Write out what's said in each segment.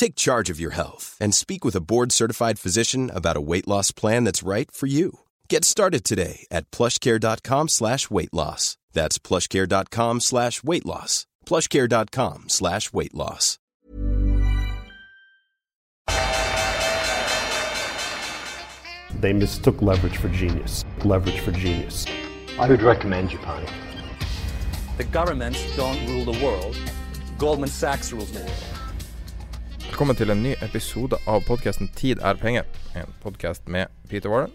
Take charge of your health and speak with a board-certified physician about a weight loss plan that's right for you. Get started today at plushcare.com slash weight loss. That's plushcare.com slash weight loss. plushcare.com slash weight loss. They mistook leverage for genius. Leverage for genius. I would recommend Japan. The governments don't rule the world. Goldman Sachs rules the world. Velkommen til en ny episode av podkasten 'Tid er penger'. En podkast med Peter Warren.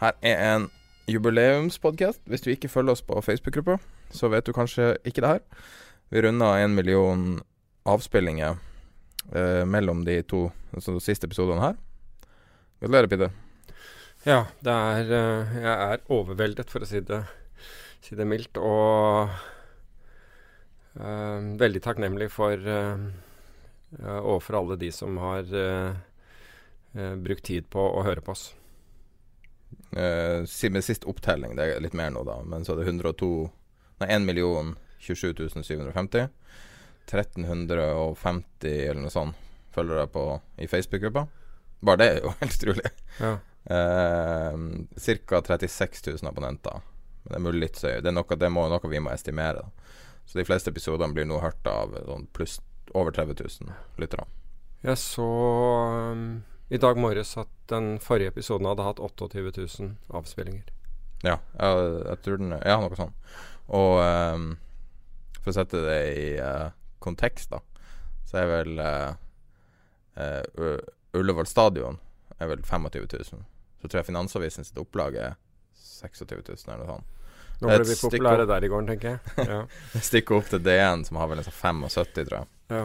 Her er en jubileumspodkast. Hvis du ikke følger oss på Facebook-gruppa, så vet du kanskje ikke det her. Vi runda en million avspillinger eh, mellom de to altså de siste episodene her. Gratulerer, Peter. Ja, det er eh, Jeg er overveldet, for å si det, si det mildt. Og eh, veldig takknemlig for uh, overfor alle de som har eh, eh, brukt tid på å høre på oss. Eh, si- med sist opptelling, det er litt mer nå, da, men så er det 102 Nei, 1 million 27 750. 1350 eller noe sånt følgere på i Facebook-gruppa. Bare det er jo helt utrolig. Ja. Eh, Ca. 36 000 abonnenter. Men det er mulig litt så Det er noe, det må, noe vi må estimere. Da. Så de fleste episodene blir nå hørt av sånn pluss over 30 000 lyttere. Jeg så um, i dag morges at den forrige episoden hadde hatt 28 000 avspillinger. Ja, jeg, jeg tror den Ja, noe sånt. Og um, for å sette det i uh, kontekst, da, så er vel uh, Ullevål stadion er vel 25 000. Så tror jeg Finansavisen sitt opplag er 26 000 eller noe sånt. Nå ble vi populære der i går, tenker jeg. Ja. Stikker opp til DN, som har vel en sånn 75, tror jeg. ja.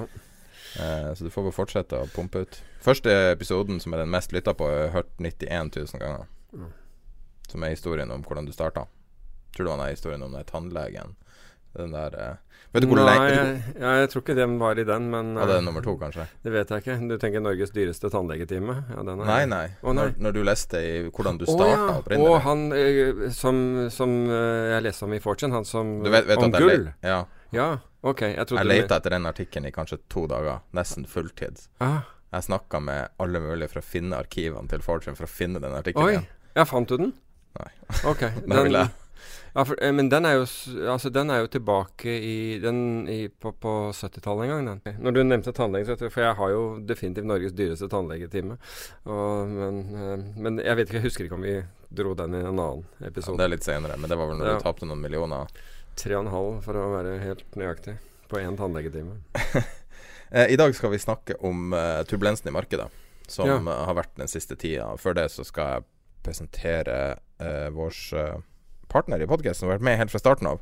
Eh, så du får bare fortsette å pumpe ut. Første episoden, som er den mest lytta på, er hørt 91 000 ganger. Mm. Som er historien om hvordan du starta. Tror du han er historien om den tannlegen? Den der eh, Vet du hvor Nei, jeg, jeg tror ikke den var i den, men Ja, det er eh, nummer to, kanskje? det vet jeg ikke. Du tenker Norges dyreste tannlegetime? Ja, den er Nei, nei. Å, nei. Når, når du leste i hvordan du starta oh, ja. opprinnelig. Og han eh, som, som eh, jeg leste om i Fortune, han som Du vet, vet Om jeg, gull? ja, Ja, ok. Jeg trodde jeg leita etter den artikkelen i kanskje to dager. Nesten fulltid. ah, Jeg snakka med alle mulige for å finne arkivene til Fortune for å finne den artikkelen. Oi, Ja, fant du den? Nei. Ok. Da vil jeg. Ja, for, eh, men den er jo Altså, den er jo tilbake i den i, på, på 70-tallet en gang, den. Når du nevnte du, for jeg har jo definitivt Norges dyreste tannlegetime. Og, men, eh, men jeg vet ikke, jeg husker ikke om vi dro den i en annen Ja, episode. det er litt senere, men det var vel når Ja. du tapte noen millioner. Tre og en halv, for å være helt nøyaktig. På én tannlegetime. Eh, I dag skal vi snakke om uh, turbulensen i markedet, som Ja. har vært den siste tida. Før det så skal jeg presentere uh, vår eh, partner i podkasten, og vært med helt fra starten av.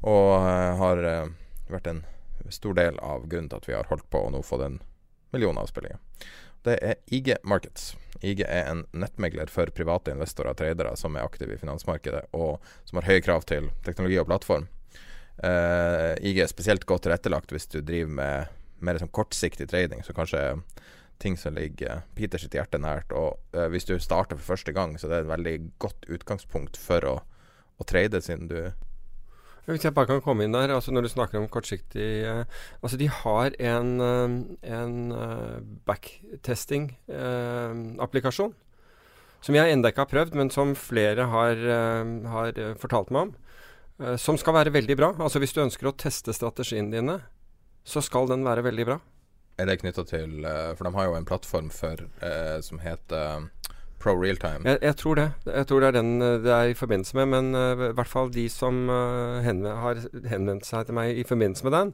Og eh, har eh, vært en stor del av grunnen til at vi har holdt på og nå fått en million avspillinger. Det er IG Markets. IG er en nettmegler for private investorer og tradere som er aktive i finansmarkedet, og som har høye krav til teknologi og plattform. Uh, IG er spesielt godt tilrettelagt hvis du driver med mer sånn kortsiktig trading, så kanskje ting som ligger Peter sitt hjerte nært. Og uh, hvis du starter for første gang, så det er et veldig godt utgangspunkt for å, å trade, siden du Hvis jeg bare kan komme inn der, altså når du snakker om kortsiktig eh, Altså de har en, eh, en eh, backtesting-applikasjon. som jeg ennå ikke har prøvd, men som flere har, eh, har eh, fortalt meg om. eh, som skal være veldig bra. Altså hvis du ønsker å teste strategiene dine, så skal den være veldig bra. Er det knytta til eh, For de har jo en plattform for eh, som heter Pro real time. Jeg, jeg, tror det. Jeg tror det er den eh, det er i forbindelse med. Men uh, i hvert fall de som uh, henvend, har henvendt seg til meg i forbindelse med den,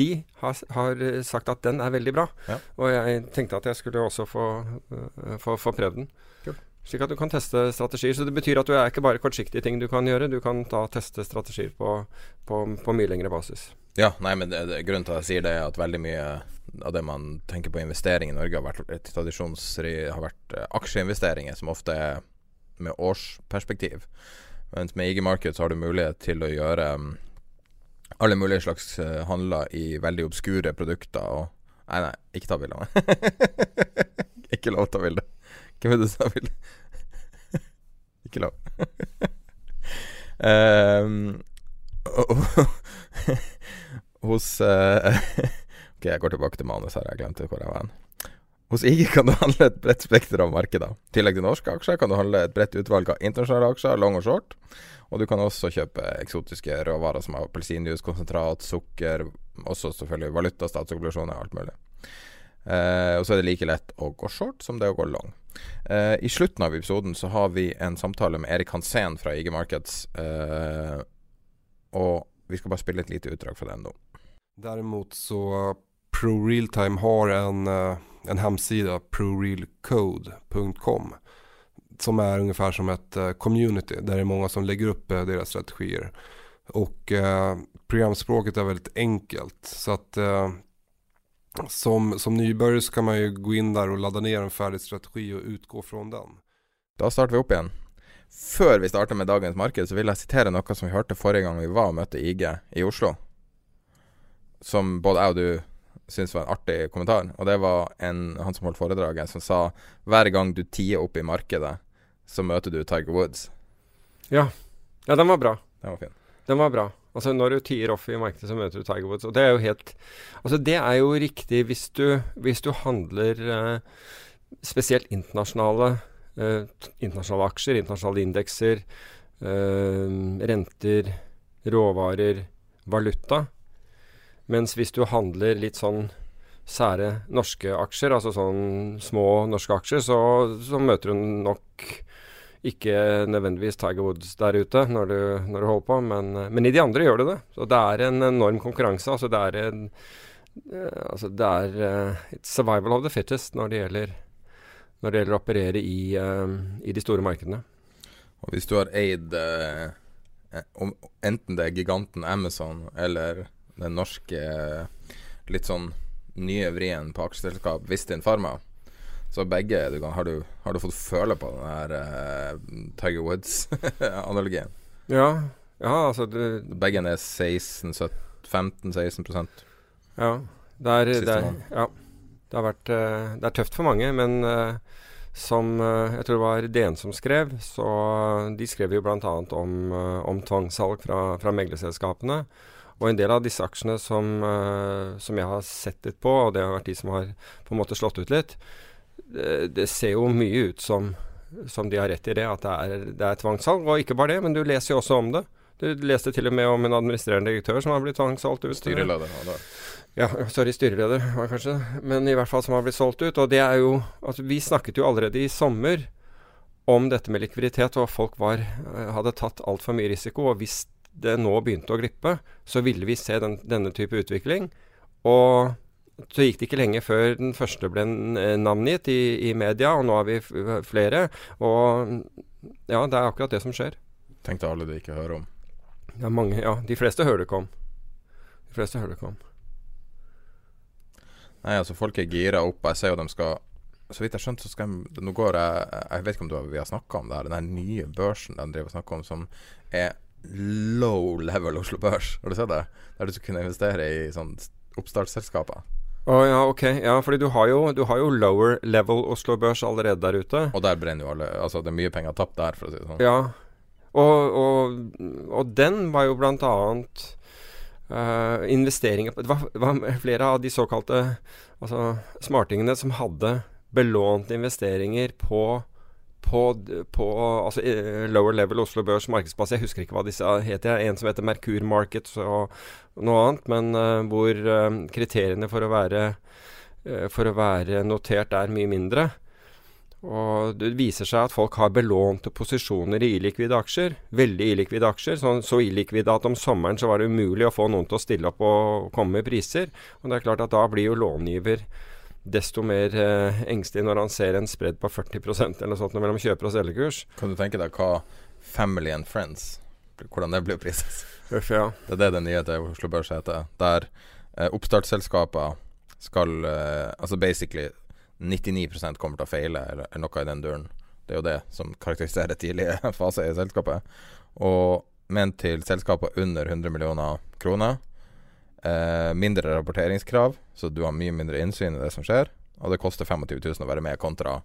de har, har sagt at den er veldig bra. Ja. Og jeg tenkte at jeg skulle også få, uh, få, få prøvd den. Cool. Slik at du kan teste strategier. Så det betyr at du er ikke bare kortsiktige ting du kan gjøre. Du kan da teste strategier på, på, på mye lengre basis. Ja, nei, men det, det, grunnen til at jeg sier det, er at veldig mye av det man tenker på investering i Norge, har vært har vært uh, aksjeinvesteringer, som ofte er med årsperspektiv. Mens med IG Market så har du mulighet til å gjøre um, alle mulige slags uh, handler i veldig obskure produkter og Nei, nei, ikke ta bilde av meg. ikke lov å ta bilde. Hvem er det som tar bilde? ikke lov. um, hos uh, Ok, jeg går tilbake til manus her, jeg glemte hvor jeg var hen. Hos IG kan du handle et bredt spekter av markeder. I tillegg til norske aksjer kan du handle et bredt utvalg av internasjonale aksjer, long og short. Og du kan også kjøpe eksotiske råvarer som appelsinjuice, konsentrat, sukker, også selvfølgelig valuta, statsobligasjoner, alt mulig. Eh, og så er det like lett å gå short som det å gå long. Eh, I slutten av episoden så har vi en samtale med Erik Hansen fra IG Markets. Eh, og vi skal bare spille et lite utdrag fra den nå. Derimot så ProRealtime har en, eh, en hemsida, prorealcode.com som är ungefär som ett eh, community där det är många som lägger upp eh, deras strategier. Och eh, programspråket är väldigt enkelt. Så att eh, som, som nybörjare så kan man ju gå in där och ladda ner en färdig strategi och utgå från den. Da starter vi opp igjen. Før vi starter med dagens marked, så vil jeg sitere noe som vi hørte forrige gang vi var og møtte IG i Oslo som både jeg og du syntes var en artig kommentar. Og det var en, han som holdt foredraget, som sa hver gang du tier opp i markedet, så møter du Tiger Woods. Ja. Ja, den var bra. Den var fin. Den var bra. Altså Når du tier off i markedet, så møter du Tiger Woods. Og det er jo helt Altså det er jo riktig hvis du, hvis du handler eh, spesielt internasjonale eh, internasjonale aksjer, internasjonale indekser, eh, renter, råvarer, valuta. Mens hvis du handler litt sånn sære norske aksjer, altså sånn små norske aksjer, så, så møter du nok ikke nødvendigvis Tiger Woods der ute når du, når du holder på, men, men, i de andre gjør du det. Så det er en enorm konkurranse. Altså det er en uh, altså det er uh, survival of the fittest når det gjelder, når det gjelder å operere i, uh, i de store markedene. Og hvis du har eid enten det er giganten Amazon eller den norske litt sånn nye vrien på aksjeselskap Vistin Pharma. Så begge du kan, har, du, har, du, fått føle på den her uh, Tiger Woods-analogien? ja. ja, altså du, Begge er 15-16% Ja. Det er, det, er, ja. det har vært uh, Det er tøft for mange, men uh, som jeg tror det var DN som skrev, så de skrev jo bl.a. om, om tvangssalg fra, fra meglerselskapene. Og en del av disse aksjene som, uh, som, jeg har sett litt på, og det har vært de som har på en måte slått ut litt, det, det ser jo mye ut som, som, de har rett i det, at det er, det er tvangssalg. Og ikke bare det, men du leser jo også om det. Du leste til og med om en administrerende direktør som har blitt tvangssolgt ut. Styreleder. Ja, ja sorry, styreleder var kanskje Men i hvert fall som har blitt solgt ut. Og det er jo Altså, vi snakket jo allerede i sommer om dette med likviditet, og folk var, eh, hadde tatt altfor mye risiko og visst det nå begynte å glippe, så ville vi se den, denne type utvikling. Og så gikk det ikke lenge før den første ble eh, navngitt i, i media, og nå har vi flere. Og ja, det er akkurat det som skjer. Tenkte alle de ikke hører om. Ja, mange, ja, de fleste hører det ikke om. De fleste hører det ikke om. Nei, altså folk er gira opp. Jeg ser jo de skal Så vidt jeg skjønte, så skal de Nå går jeg Jeg vet ikke om du, vi har snakka om det her, den nye børsen de driver og snakker om, som er low level Oslo Børs. Har du sett det? Der du skal kunne investere i sånn oppstartsselskaper. Å oh, ja, ok. Ja, fordi du har, jo, du har, jo, lower level Oslo Børs allerede der ute. Og der brenner jo alle Altså, det er mye penger tapt der, for å si det sånn. Ja. Og, og, og den var jo blant annet uh, investeringer Det var, var, flere av de såkalte altså, smartingene som hadde belånte investeringer på på, på altså, lower level Oslo Børs markedsplass. Jeg husker ikke hva disse heter. En som heter Merkur Markets og noe annet. Men uh, hvor uh, kriteriene for å, være, uh, for å være notert er mye mindre. Og det viser seg at folk har belånte posisjoner i illikvide aksjer. Veldig illikvide aksjer. Så, så illikvide at om sommeren så var det umulig å få noen til å stille opp og komme med priser. Og det er klart at da blir jo långiver desto mer eh, engstelig når han ser en spredd på 40% eller sånt mellom kjøper- og selgerkurs. Kan du tenke deg hva Family and Friends Hvordan det blir priset? Ja. Det er det den nye til Oslo Børs heter. Der eh, oppstartsselskaper skal eh, Altså basically 99% kommer til å feile, eller, eller, noe i den duren. Det er jo det som karakteriserer tidlige faser i selskapet. Og men til selskaper under 100 millioner kroner. Eh, mindre rapporteringskrav, så du har mye mindre innsyn i det som skjer. Og det koster 25 000 å være med, kontra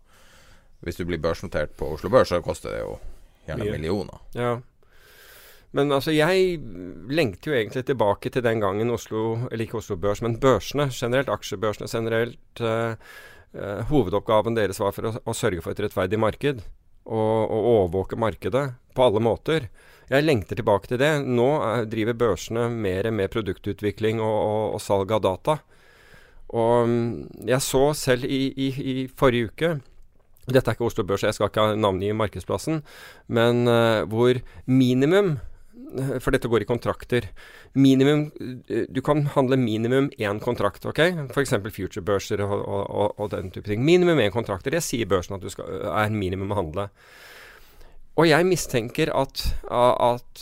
hvis du blir børsnotert på Oslo Børs, så koster det jo gjerne mye. millioner. Ja. Men altså, jeg lengter jo egentlig tilbake til den gangen Oslo, eller ikke Oslo Børs, men børsene generelt, aksjebørsene generelt. Eh, eh, hovedoppgaven deres var for å, å, sørge for et rettferdig marked. Og, og overvåke markedet på alle måter. Jeg lengter tilbake til det. Nå er, driver børsene mer med produktutvikling og, og, og, salg av data. Og mm, jeg så selv i, i, i forrige uke dette er ikke Oslo Børs, jeg skal ikke ha navngi markedsplassen, men uh, hvor minimum for dette går i kontrakter. Minimum Du kan handle minimum én kontrakt, ok? F.eks. future-børser og, og, og, den type ting. Minimum én kontrakt. Det sier børsen at du skal, er minimum å handle. Og jeg mistenker at, at,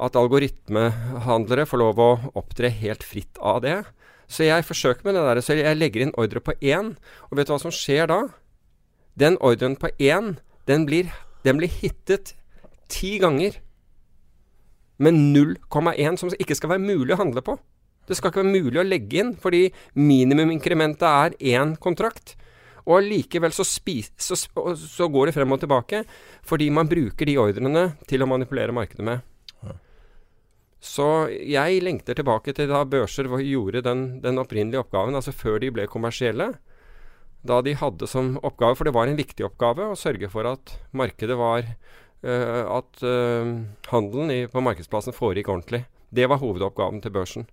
at algoritmehandlere får lov å opptre helt fritt av det. Så jeg forsøker med det der. Så jeg legger inn ordre på én. Og vet du hva som skjer da? Den ordren på én, den blir, den blir hittet ti ganger med 0,1 som ikke skal være mulig å handle på. Det skal ikke være mulig å legge inn, fordi minimuminkrementet er én kontrakt. Og allikevel så, så, så, går det frem og tilbake, fordi man bruker de ordrene til å manipulere markedet med. Så jeg lengter tilbake til da børser gjorde den, den opprinnelige oppgaven, altså før de ble kommersielle da de hadde som oppgave, for det var en viktig oppgave, å sørge for at markedet var uh, At uh, handelen i, på markedsplassen foregikk ordentlig. Det var hovedoppgaven til børsen.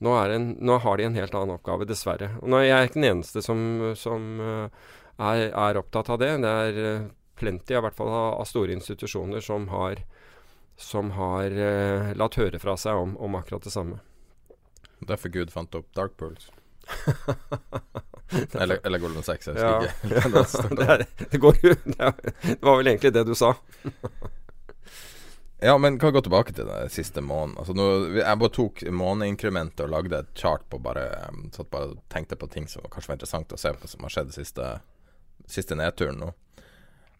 Nå, en, nå, har de en helt annen oppgave, dessverre. Og nå er jeg ikke den eneste som, som uh, er, er, opptatt av det. Det er plenty, i hvert fall av, av store institusjoner, som har, som har latt høre fra seg om, om akkurat det samme. Derfor Gud fant opp Dark Pools? eller, eller Golden Sex, jeg husker ja. ikke. det, er, det, går, det, var vel egentlig det du sa. ja, men kan vi gå tilbake til den siste måneden. Altså, nå, jeg bare tok måneinkrementet og lagde et chart på bare Satt bare tenkte på ting som kanskje var interessant å se på, som har skjedd den siste, siste nedturen nå.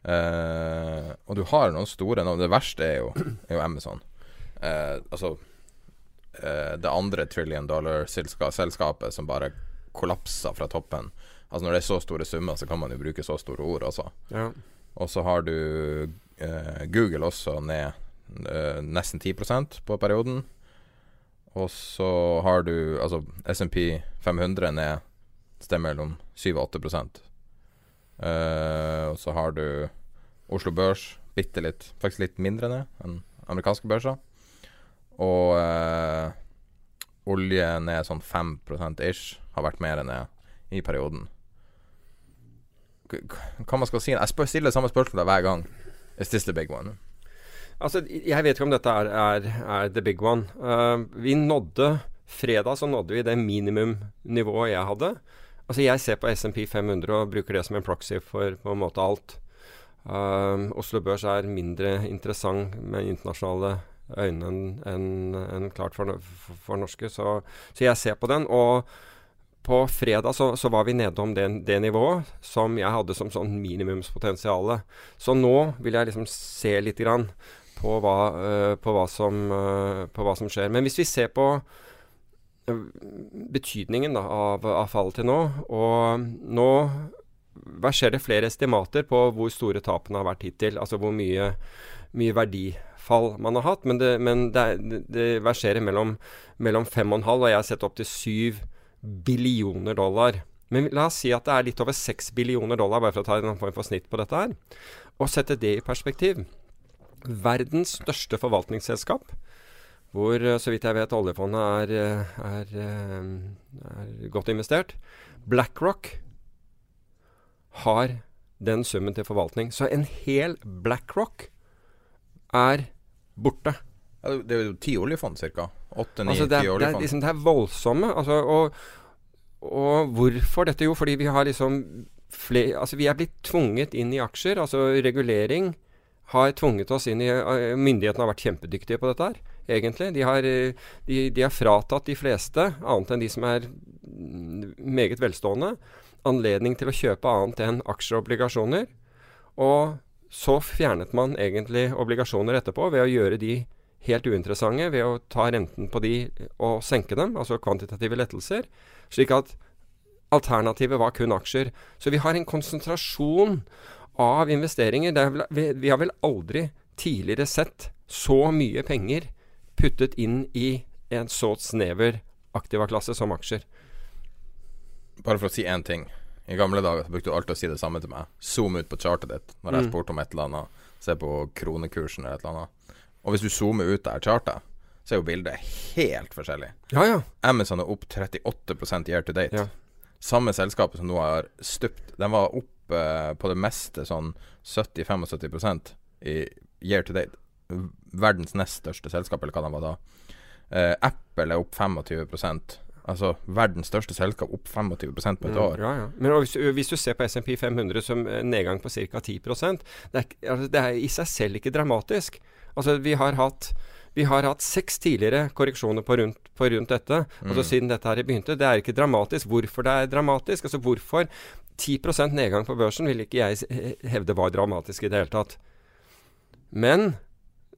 Uh, og du har noen store nå. Det verste er jo, er jo Amazon. Uh, altså uh, det andre trillion dollar-selskapet som bare kollapsa fra toppen. Altså Når det er så store summer, så kan man jo bruke så store ord også. Ja. Og så har du uh, Google også ned nesten 10% på perioden. Og så har du altså SMP 500 ned sted mellom 7 og 8 uh, Og så har du Oslo Børs bitte litt, faktisk litt mindre ned enn amerikanske børser. Og uh, olje ned sånn 5% ish. Har vært mer ned i perioden. Hva man skal si Jeg stiller stiller samme spørsmål hver gang. Is this the big one? Altså, jeg vet ikke om dette er, er, er the big one. Uh, vi nådde Fredag så nådde vi det minimumnivået jeg hadde. Altså, jeg ser på SMP 500 og bruker det som en proxy for på en måte alt. Uh, Oslo Børs er mindre interessant med internasjonale øyne enn en, en klart for, for, for norske. Så, så, jeg ser på den. Og på fredag så, så var vi nedom det, det, nivået som jeg hadde som sånn minimumspotensial. Så nå vil jeg liksom se litt grann på hva, uh, på, hva som, uh, på hva, som, skjer. Men hvis vi ser på uh, betydningen da, av, av fallet til nå, og nå verserer flere estimater på hvor store tapene har vært hittil. Altså hvor mye, mye verdifall man har hatt. Men det, men det, det verserer mellom, mellom 5,5 og jeg har sett opp til 7 billioner dollar. Men la oss si at det er litt over 6 billioner dollar, bare for å ta en form for snitt på dette her. Og sette det i perspektiv. Verdens største forvaltningsselskap, hvor så vidt jeg vet oljefondet er, er, er godt investert, BlackRock, har den summen til forvaltning. Så en hel BlackRock er borte. Ja, det er jo ti oljefond ca. Åtte, ni, Altså, det, det, liksom, det er voldsomme. Altså, og, og hvorfor dette? Jo, fordi vi har liksom fle- Altså, vi er blitt tvunget inn i aksjer. Altså regulering har tvunget oss inn i eh, Myndighetene har vært kjempedyktige på dette her, egentlig. De har, eh, de, de har fratatt de fleste, annet enn de som er meget velstående, anledning til å kjøpe annet enn aksjer og obligasjoner. Og så fjernet man egentlig obligasjoner etterpå ved å gjøre de helt uinteressante ved å ta renten på de og senke dem, altså kvantitative lettelser, slik at alternativet var kun aksjer. Så vi har en konsentrasjon av investeringer. Er vel, vi, vi har vel aldri tidligere sett så mye penger puttet inn i en så snever aktivaklasse som aksjer. Bare for å si én ting. I gamle dager så brukte du alltid å si det samme til meg. Zoom ut på chartet ditt når jeg Mm. spurte om et eller annet. Se på kronekursen eller et eller annet. Og hvis du zoomer ut der chartet, så er jo bildet helt forskjellig. Ja, ja. Amazon er opp 38 year to date. Ja. Samme selskapet som nå har stupt. Den var opp eh, på det meste sånn 70-75% i year to date. Verdens nest største selskap, eller hva det var da. Eh, Apple er opp 25% Altså verdens største selskap opp 25 på et år. Mm, Ja, ja. Men hvis, hvis du ser på SMP 500 som en nedgang på ca. 10 det er, altså, det er i seg selv ikke dramatisk. Altså, vi har hatt vi har hatt seks tidligere korreksjoner på rundt, på rundt dette. Altså Siden dette her begynte. Det er ikke dramatisk. Hvorfor det er dramatisk? Altså Hvorfor 10% nedgang på børsen vil ikke jeg hevde var dramatisk i det hele tatt. Men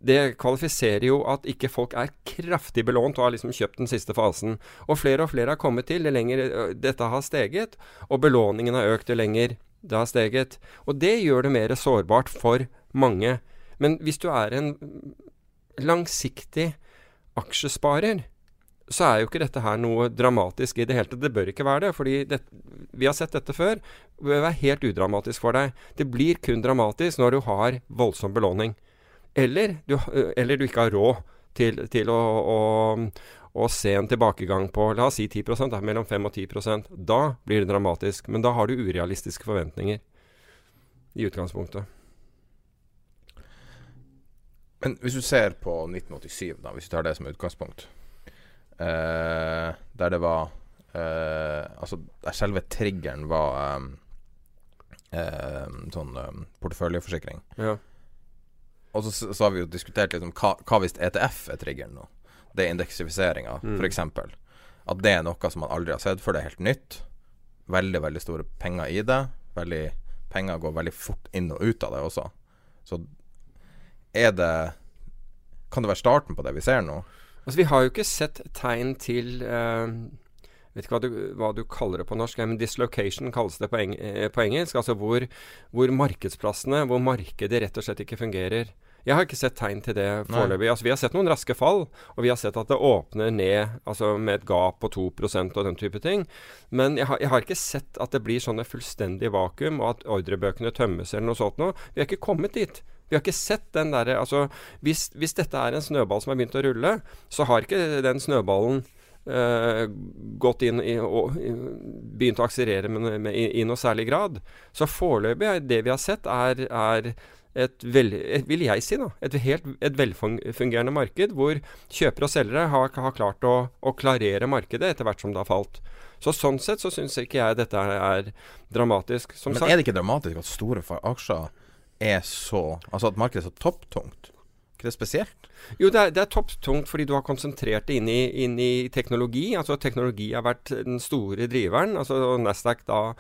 det kvalifiserer jo at ikke folk er kraftig belånt og har liksom kjøpt den siste fasen. Og flere og flere har kommet til Det lenger dette har steget, og belåningen har økt jo lenger det har steget. Og det gjør det mer sårbart for mange. Men hvis du er en langsiktig aksjesparer, så er jo ikke dette her noe dramatisk i det hele tatt. Det bør ikke være det, fordi det, vi har sett dette før. Det bør være helt udramatisk for deg. Det blir kun dramatisk når du har voldsom belåning. Eller du, eller du ikke har råd til, til å, å, å se en tilbakegang på la oss si 10 da, mellom 5 og 10% Da blir det dramatisk. Men da har du urealistiske forventninger i utgangspunktet. Men hvis du ser på 1987, da, hvis du tar det som utgangspunkt, eh, der det var eh, Altså, der selve triggeren var eh, sånn eh, porteføljeforsikring. Ja. Og så, så har vi jo diskutert liksom, hva, hva hvis ETF er triggeren nå? Det er indeksifiseringa, Mm. f.eks. At det er noe som man aldri har sett før. Det er helt nytt. Veldig, veldig store penger i det. Veldig, penger går veldig fort inn og ut av det også. Så er det Kan det være starten på det vi ser nå? Altså, vi har jo ikke sett tegn til eh, Vet ikke hva du, hva du kaller det på norsk, men dislocation kalles det på, eng eh, på engelsk. Altså hvor, hvor markedsplassene, hvor markedet rett og slett ikke fungerer. Jeg har ikke sett tegn til det foreløpig. Altså, vi har sett noen raske fall, og vi har sett at det åpner ned altså med et gap på 2% og den type ting. Men jeg har, jeg har ikke sett at det blir sånne fullstendig vakuum, og at ordrebøkene tømmes eller noe sånt noe. Vi har ikke kommet dit. Vi har ikke sett den derre Altså, hvis, hvis dette er en snøball som har begynt å rulle, så har ikke den snøballen Uh, gått inn i, og begynt å akselerere i, noe særlig grad. Så foreløpig det vi har sett, er, er et, vel, et, vil jeg si da, et, helt, et velfungerende marked hvor kjøpere og selgere har, har klart å, å klarere markedet etter hvert som det har falt. Så Sånn sett så syns ikke jeg dette er, er dramatisk. Som Men sagt, er det ikke dramatisk at store aksjer er så Altså at markedet er så topptungt? ikke det spesielt? Jo, det er, det er topptungt fordi du har konsentrert det inn i, inn i teknologi. Altså Teknologi har vært den store driveren. Altså Nasdaq da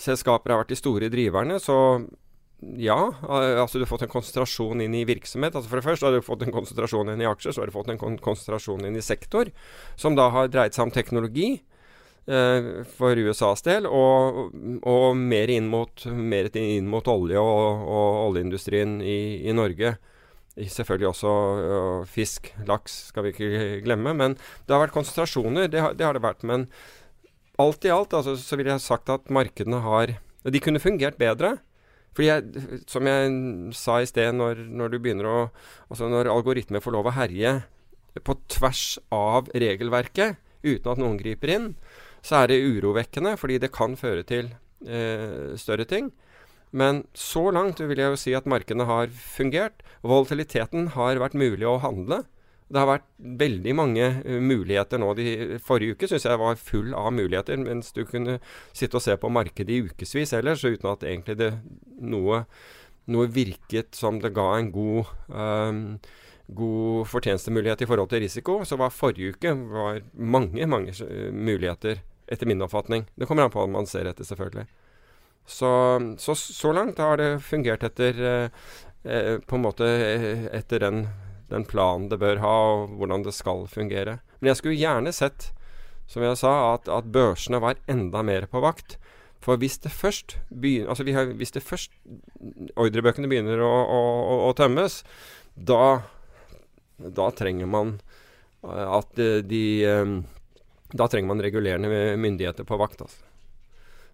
selskaper har vært de store driverne. Så ja, altså du har fått en konsentrasjon inn i virksomhet. Altså For det første har du fått en konsentrasjon inn i aksjer, så har du fått en konsentrasjon inn i sektor, som da har dreid seg om teknologi. Eh, for USAs del, og, og mer, inn mot, mer inn mot olje og, og oljeindustrien i, i Norge. Selvfølgelig også øh, fisk, laks skal vi ikke glemme. Men det har vært konsentrasjoner, det har det, har det vært. Men alt i alt altså, så ville jeg sagt at markedene har De kunne fungert bedre. Fordi jeg, som jeg sa i sted, når, når du begynner å Altså når algoritmer får lov å herje på tvers av regelverket uten at noen griper inn, så er det urovekkende, fordi det kan føre til eh, større ting. Men så langt vil jeg jo si at markedene har fungert. Volatiliteten har vært mulig å handle. Det har vært veldig mange uh, muligheter nå. De, forrige uke syns jeg var full av muligheter, mens du kunne sitte og se på markedet i ukevis ellers uten at egentlig det noe, noe virket som det ga en god um, god fortjenestemulighet i forhold til risiko, så var forrige uke var mange, mange muligheter, etter min oppfatning. Det kommer an på hva man ser etter, selvfølgelig. Så, så, så langt har det fungert etter eh, på en måte etter den, den, planen det bør ha, og hvordan det skal fungere. Men jeg skulle gjerne sett, som jeg sa, at, at børsene var enda mer på vakt. For hvis det først begynner, altså har, hvis det først ordrebøkene begynner å, å, å, å tømmes, da da trenger man eh, at de, de eh, Da trenger man regulerende myndigheter på vakt. Altså.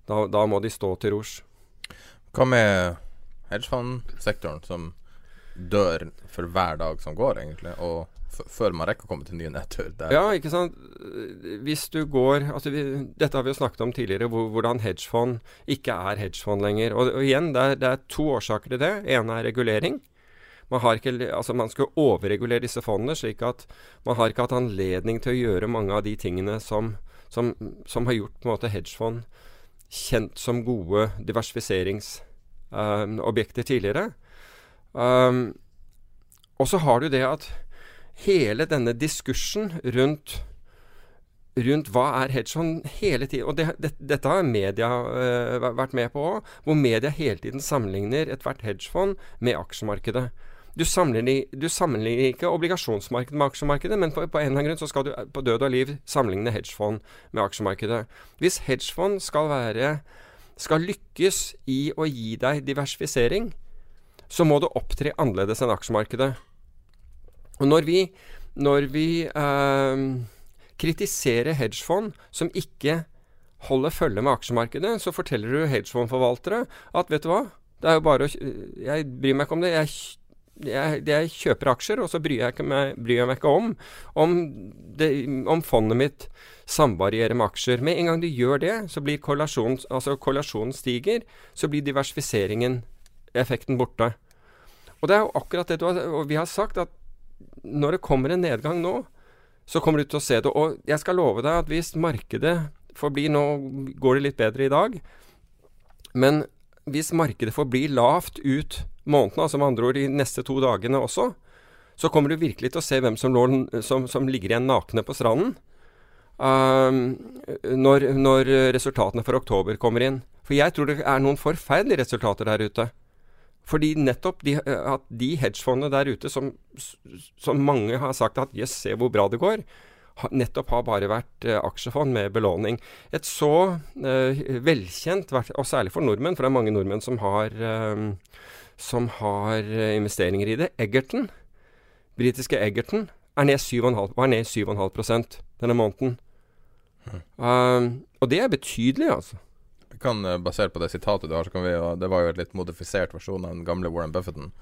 Da, da, må de stå til rors. Hva med hedgefondsektoren, som dør for hver dag som går, egentlig? Og før man rekker å komme til nye nedtur. Ja, ikke sant. Hvis du går altså vi, Dette har vi jo snakket om tidligere, hvor, hvordan hedgefond ikke er hedgefond lenger. Og, og igjen, det er, det er, to årsaker til det. ene er regulering. Man, ikke, altså man skulle overregulere disse fondene, slik at man har ikke hatt anledning til å gjøre mange av de tingene som, som, som har gjort på en måte hedgefond kjent som gode diversifiseringsobjekter um, tidligere. Um, og så har du det at hele denne diskursen rundt rundt hva er hedgefond hele tiden. Og det, det, dette har media uh, vært med på òg, hvor media hele tiden sammenligner ethvert hedgefond med aksjemarkedet. Du sammenligner, sammenligner, ikke obligasjonsmarkedet med aksjemarkedet, men på, på en eller annen grunn så skal du på død og liv sammenligne hedgefond med aksjemarkedet. Hvis hedgefond skal være skal lykkes i å gi deg diversifisering, så må du opptre annerledes enn aksjemarkedet. Og når vi, når vi øh, kritiserer hedgefond som ikke holder følge med aksjemarkedet, så forteller du hedgefondforvaltere at vet du hva, det er jo bare å Jeg bryr meg ikke om det. Jeg jeg, jeg, kjøper aksjer, og så bryr jeg, meg, bryr jeg meg ikke om om, det, om, fondet mitt samvarierer med aksjer. Med en gang du gjør det, så blir korrelasjonen, altså korrelasjonen stiger, så blir diversifiseringen, effekten, borte. Og det er jo akkurat det du har Og vi har sagt at når det kommer en nedgang nå, så kommer du til å se det. Og jeg skal love deg at hvis markedet forblir Nå går det litt bedre i dag. Men hvis markedet forblir lavt ut måneden, altså med andre ord de neste to dagene også, så kommer du virkelig til å se hvem som, lå, som, som ligger igjen nakne på stranden uh, når, når, resultatene for oktober kommer inn. For jeg tror det er noen forferdelige resultater der ute. Fordi nettopp de, at de hedgefondene der ute som, som mange har sagt at yes, se hvor bra det går, nettopp har bare vært uh, aksjefond med belåning. Et så uh, velkjent, og særlig for nordmenn, for det er mange nordmenn som har uh, som har eh, investeringer i det. Egerton, britiske Egerton, er ned 7,5, var ned 7,5 denne måneden. Mm. Um, og det er betydelig, altså. Vi kan, uh, Basert på det sitatet du har, så kan vi jo Det var jo et litt modifisert versjon av den gamle Warren Buffetten.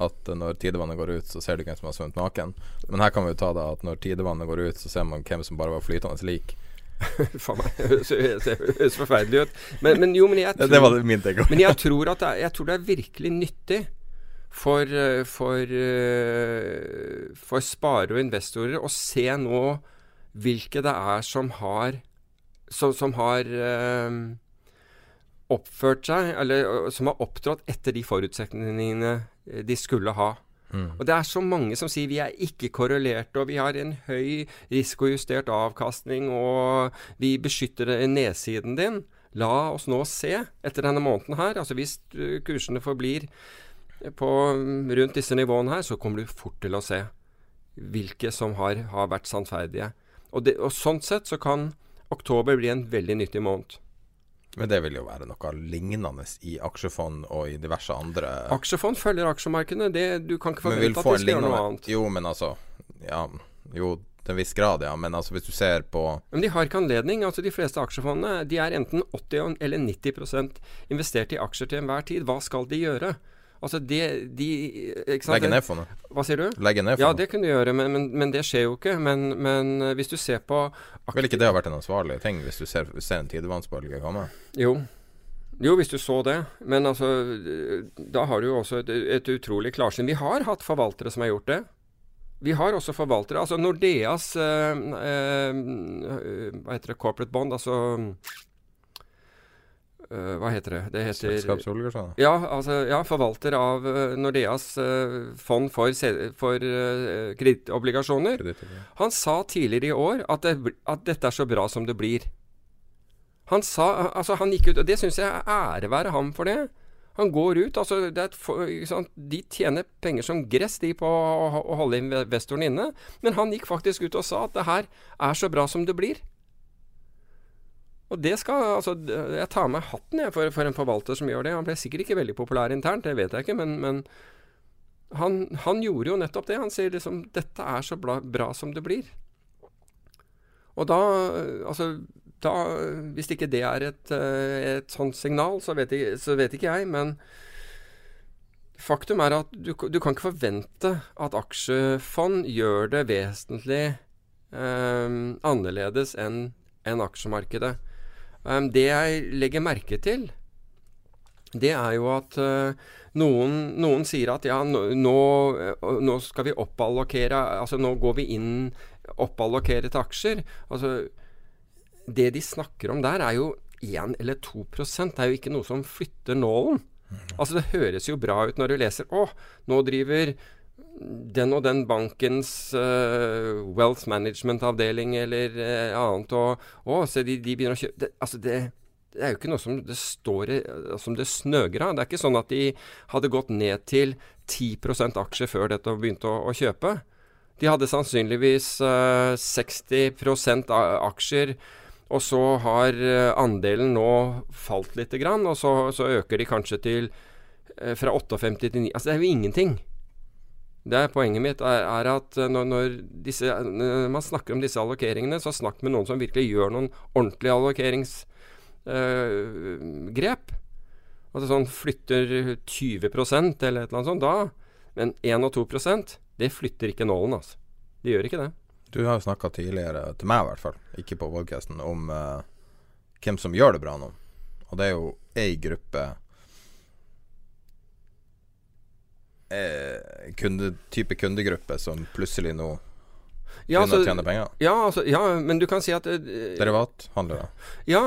At uh, når tidevannet går ut, så ser du hvem som har svømt naken. Men her kan vi jo ta det at når tidevannet går ut, så ser man hvem som bare var flytende lik. Faen meg, det høres forferdelig ut. Men, men, jo, men jeg tror, det var min take men jeg tror, det er, jeg tror det er virkelig nyttig for, eh, for, eh, for spare og investorer å se nå hvilke det er som har som, som har um, oppført seg, eller som har opptrådt etter de forutsetningene de skulle ha. Mm. Og det er så mange som sier vi er ikke korrelerte, og vi har en høy risikojustert avkastning, og vi beskytter nedsiden din. La oss nå se etter denne måneden her. Altså hvis kursene forblir på rundt disse nivåene her, så kommer du fort til å se hvilke som har, har vært sannferdige. Og, det, og sånn sett så kan oktober bli en veldig nyttig måned. Men det vil jo være noe lignende i aksjefond og i diverse andre Aksjefond følger aksjemarkedene. Det, du kan ikke forvente at de skal gjøre noe annet. Jo, men altså Ja, jo til en viss grad, ja. Men altså hvis du ser på Men de har ikke anledning. altså De fleste aksjefondene de er enten 80 eller 90% investert i aksjer til enhver tid. Hva skal de gjøre? Altså det, de Legge ned fondet. Hva sier du? Legge ned fondet. Ja, det kunne du gjøre, men, men, men, det skjer jo ikke. Men, men eh, hvis du ser på Vil ikke det ha vært en ansvarlig ting, hvis du ser, ser en tidevannsbølge komme? Jo. Jo, hvis du så det. Men altså, da har du jo også et, et utrolig klarsyn. Vi har hatt forvaltere som har gjort det. Vi har også forvaltere. Altså Nordeas eh, eh, Hva heter det? Corporate bond. Altså eh, Hva heter det? Det heter Selskapsobligasjoner? Ja, altså, ja, forvalter av eh, Nordeas uh, fond for, for uh, kredittobligasjoner. Han sa tidligere i år at, det, at dette er så bra som det blir. Han sa, altså han gikk ut, og det syns jeg er ære være ham for det. Han går ut, altså det er et, sant? De tjener penger som gress de på å, å holde investoren inne, men han gikk faktisk ut og sa at det her er så bra som det blir. Og det skal, altså Jeg tar med hatten jeg for, for en forvalter som gjør det. Han ble sikkert ikke veldig populær internt, det vet jeg ikke, men, men han, han gjorde jo nettopp det. Han sier liksom 'Dette er så bra, bra som det blir'. Og da, altså da, Hvis ikke det er et, eh, et sånt signal, så vet, jeg, så vet ikke jeg. Men faktum er at du, du kan ikke forvente at aksjefond gjør det vesentlig eh, annerledes enn enn aksjemarkedet. Eh, det jeg legger merke til, det er jo at uh, noen, noen sier at ja, nå, nå, eh, nå skal vi oppallokere Altså nå går vi inn oppallokere til aksjer. Altså det de snakker om der, er jo 1 eller 2 Det er jo ikke noe som flytter nålen. Altså Det høres jo bra ut når du leser Å, nå driver den og den bankens uh, wealth management-avdeling eller uh, annet og Å, se de, de begynner å kjøpe det, Altså det, det er jo ikke noe som det står som det snøger av. Det er ikke sånn at de hadde gått ned til 10 aksjer før dette og begynte å, å kjøpe. De hadde sannsynligvis uh, 60 a- aksjer, og så har eh, andelen nå falt lite grann, og så, så øker de kanskje til eh, fra 58 til 9 Altså det er jo ingenting. Det er Poenget mitt er, er at eh, når, når, disse, når man snakker om disse allokeringene, så snakk med noen som virkelig gjør noen ordentlige allokeringsgrep. altså sånn flytter 20 eller et eller annet sånt, da. Men 1 og 2% det flytter ikke nålen, altså. Det gjør ikke det. Du har jo snakka tidligere, til meg i hvert fall, ikke på podcasten, om uh, hvem som gjør det bra nå. Og det er jo ei gruppe eh, kunde, type kundegruppe som plutselig nå Ja, altså, tjene penger. ja, altså, ja, men du kan si at eh, Derivathandlere. Ja,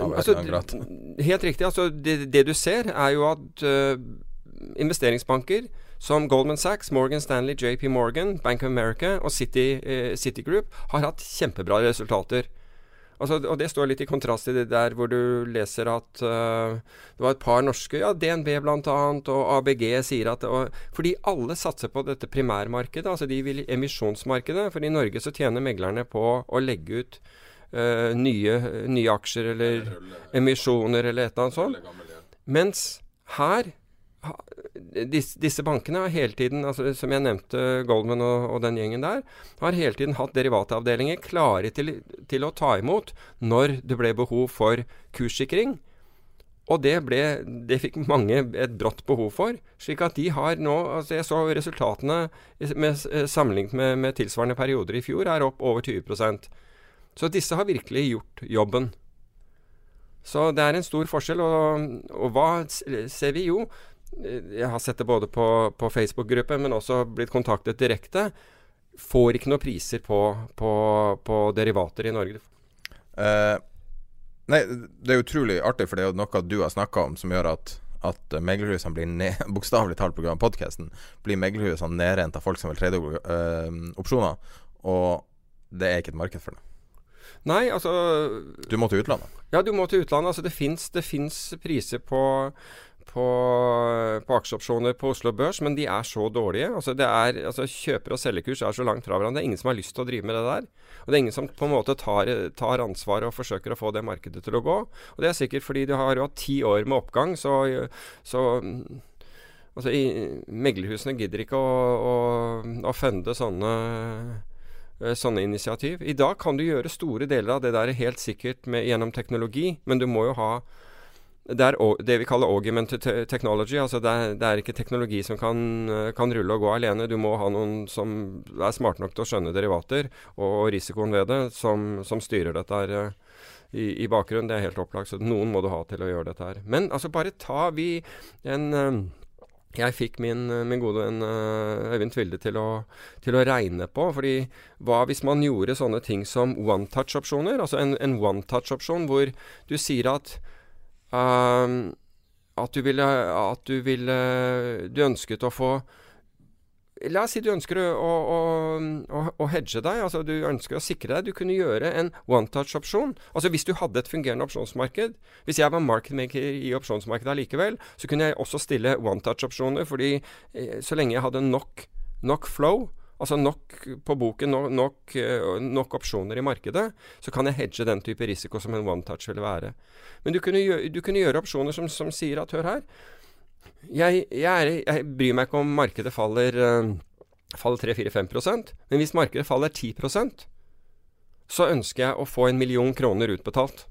altså, eller helt riktig. Altså, det, det du ser, er jo at uh, investeringsbanker som Goldman Sachs, Morgan Stanley, JP Morgan, Bank of America og City, eh, Citigroup har hatt kjempebra resultater. Altså, og Det står litt i kontrast til det der hvor du leser at uh, det var et par norske, ja, DNB bl.a. og ABG sier at og, Fordi alle satser på dette primærmarkedet, altså de vil emisjonsmarkedet. For i Norge så tjener meglerne på å legge ut uh, nye, nye aksjer eller emisjoner eller et eller annet sånt. Mens her disse, disse bankene har hele tiden, altså, som jeg nevnte, Goldman og, og den gjengen der, har hele tiden hatt derivatavdelinger klare til, til å ta imot når det ble behov for kurssikring. Og det, ble, det fikk mange et brått behov for. slik at de har nå altså Jeg så resultatene med, sammenlignet med, med tilsvarende perioder i fjor, er opp over 20% Så disse har virkelig gjort jobben. Så det er en stor forskjell. Og, og hva ser vi? Jo, eh, jeg har sett det både på, på Facebook-gruppen, men også blitt kontaktet direkte. Får ikke noen priser på, på, på derivater i Norge. Eh, nei, det er utrolig artig, for det er jo noe du har snakka om som gjør at at eh, meglerhusene blir ned, bokstavelig talt pga. podkasten, blir meglerhusene nedrent av folk som vil tredje øh, opsjoner. Og det er ikke et marked for det. Nei, altså Du må til utlandet. Ja, du må til utlandet. Altså, det fins priser på, på, på aksjeopsjoner på Oslo Børs, men de er så dårlige. Altså, er, altså, kjøper- og selgerkurs er så langt fra hverandre. Det er ingen som har lyst til å drive med det der. Og det er ingen som på en måte tar, tar ansvaret og forsøker å få det markedet til å gå. Og det er sikkert fordi de har jo hatt ti år med oppgang, så, så Altså, Meglerhusene gidder ikke å, å, å funde sånne eh, sånne initiativ. I dag kan du gjøre store deler av det der helt sikkert med, gjennom teknologi, men du må jo ha det er det vi kaller augmented technology. altså det er, det er ikke teknologi som kan, eh, kan rulle og gå alene. Du må ha noen som er smarte nok til å skjønne derivater og risikoen ved det, som, som styrer dette her, eh, i, i bakgrunnen. Det er helt opplagt. Så noen må du ha til å gjøre dette her. Men altså, bare ta vi en uh, jeg fikk min, min gode venn Øyvind Tvilde til å, til å, regne på. fordi hva hvis man gjorde sånne ting som one touch-opsjoner? Altså en, en one touch-opsjon hvor du sier at uh, at du ville At du ville Du ønsket å få La oss si du ønsker å, å, å, å, hedge deg, altså du ønsker å sikre deg. Du kunne gjøre en one touch-opsjon. Altså Hvis du hadde et fungerende opsjonsmarked Hvis jeg var marketmaker i opsjonsmarkedet allikevel, så kunne jeg også stille one touch-opsjoner, fordi eh, så lenge jeg hadde nok, nok flow, altså nok på boken, nok, nok, eh, nok, opsjoner i markedet, så kan jeg hedge den type risiko som en one touch ville være. Men du kunne gjøre, du kunne gjøre opsjoner som, som sier at hør her jeg, jeg, er, jeg, bryr meg ikke om markedet faller, uh, faller 3-4-5 men hvis markedet faller 10% så ønsker jeg å få en million kroner utbetalt.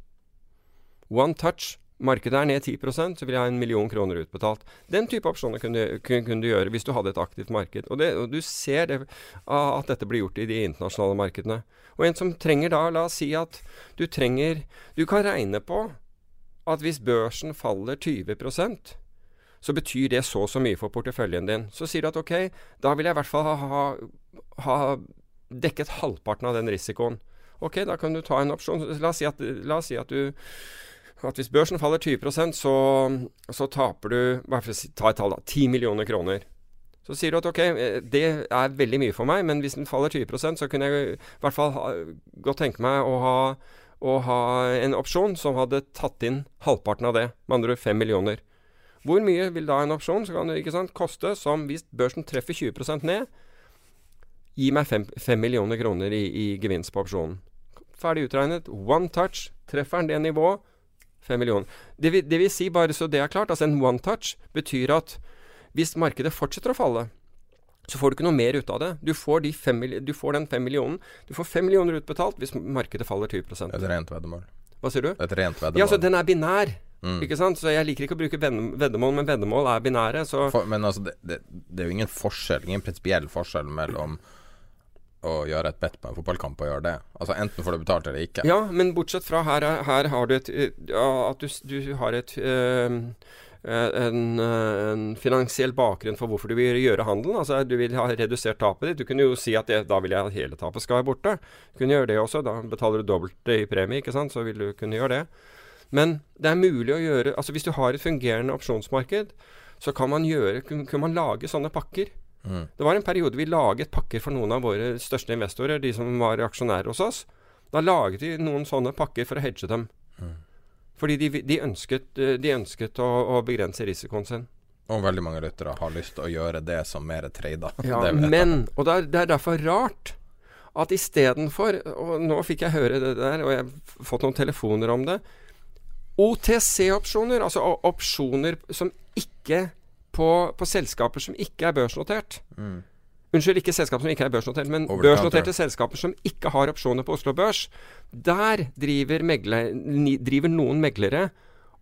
One touch. Markedet er ned 10% så vil jeg ha en million kroner utbetalt. Den type opsjoner kunne, kunne, kunne, du gjøre hvis du hadde et aktivt marked. Og, det, og du ser det, at dette blir gjort i de internasjonale markedene. Og en som trenger da, la oss si at du trenger Du kan regne på at hvis børsen faller 20% så betyr det så og så mye for porteføljen din. Så sier du at ok, da vil jeg i hvert fall ha, ha, ha dekket halvparten av den risikoen. Ok, da kan du ta en opsjon. La oss si at, la oss si at du at hvis børsen faller 20% så, så taper du ta et tall da, 10 millioner kroner. Så sier du at ok, det er veldig mye for meg, men hvis den faller 20% så kunne jeg i hvert fall ha, godt tenke meg å ha, å ha en opsjon som hadde tatt inn halvparten av det. Med andre ord 5 millioner. Hvor mye vil da en opsjon så kan det ikke sant, koste som hvis børsen treffer 20% ned, gi meg 5 millioner kroner i, i, gevinst på opsjonen. Ferdig utregnet. One touch. Treffer den det nivået, 5 millioner. Det vil, det vil si, bare så det er klart, altså en one touch betyr at hvis markedet fortsetter å falle, så får du ikke noe mer ut av det. Du får, de fem, du får den 5 millionen. Du får 5 millioner utbetalt hvis markedet faller 20 Et rent veddemål. Hva sier du? Et rent veddemål. Ja, altså den er binær. Mm. Ikke sant? Så jeg liker ikke å bruke veddemål, men veddemål er binære. For, men altså, det, det, det, er jo ingen forskjell, ingen prinsipiell forskjell mellom å gjøre et bet på en fotballkamp og gjøre det. Altså Enten får du betalt eller ikke. Ja, men bortsett fra her, her har du et ja, At du, du, har et øh, en, en, finansiell bakgrunn for hvorfor du vil gjøre handelen. Altså Du vil ha redusert tapet ditt. Du kunne jo si at det, da vil jeg at hele tapet skal være borte. Du kunne gjøre det også. Da betaler du dobbelt i premie, ikke sant. Så vil du kunne gjøre det. Men det er mulig å gjøre Altså Hvis du har et fungerende opsjonsmarked, så kan man gjøre Kunne man lage sånne pakker. Mm. Det var en periode vi laget pakker for noen av våre største investorer, de som var aksjonærer hos oss. Da laget vi noen sånne pakker for å hedge dem. Mm. Fordi de, de, ønsket, de ønsket å, å, begrense risikoen sin. Og veldig mange lyttere har lyst til å gjøre det som mer trader. Ja, men, og det er, det er derfor rart at istedenfor Og nå fikk jeg høre det der, og jeg har fått noen telefoner om det. OTC-opsjoner, altså opsjoner som ikke på, på, selskaper som ikke er børsnotert. Mm. Unnskyld, ikke selskaper som ikke er børsnotert, men børsnoterte selskaper som ikke har opsjoner på Oslo Børs. Der driver, megler, driver noen meglere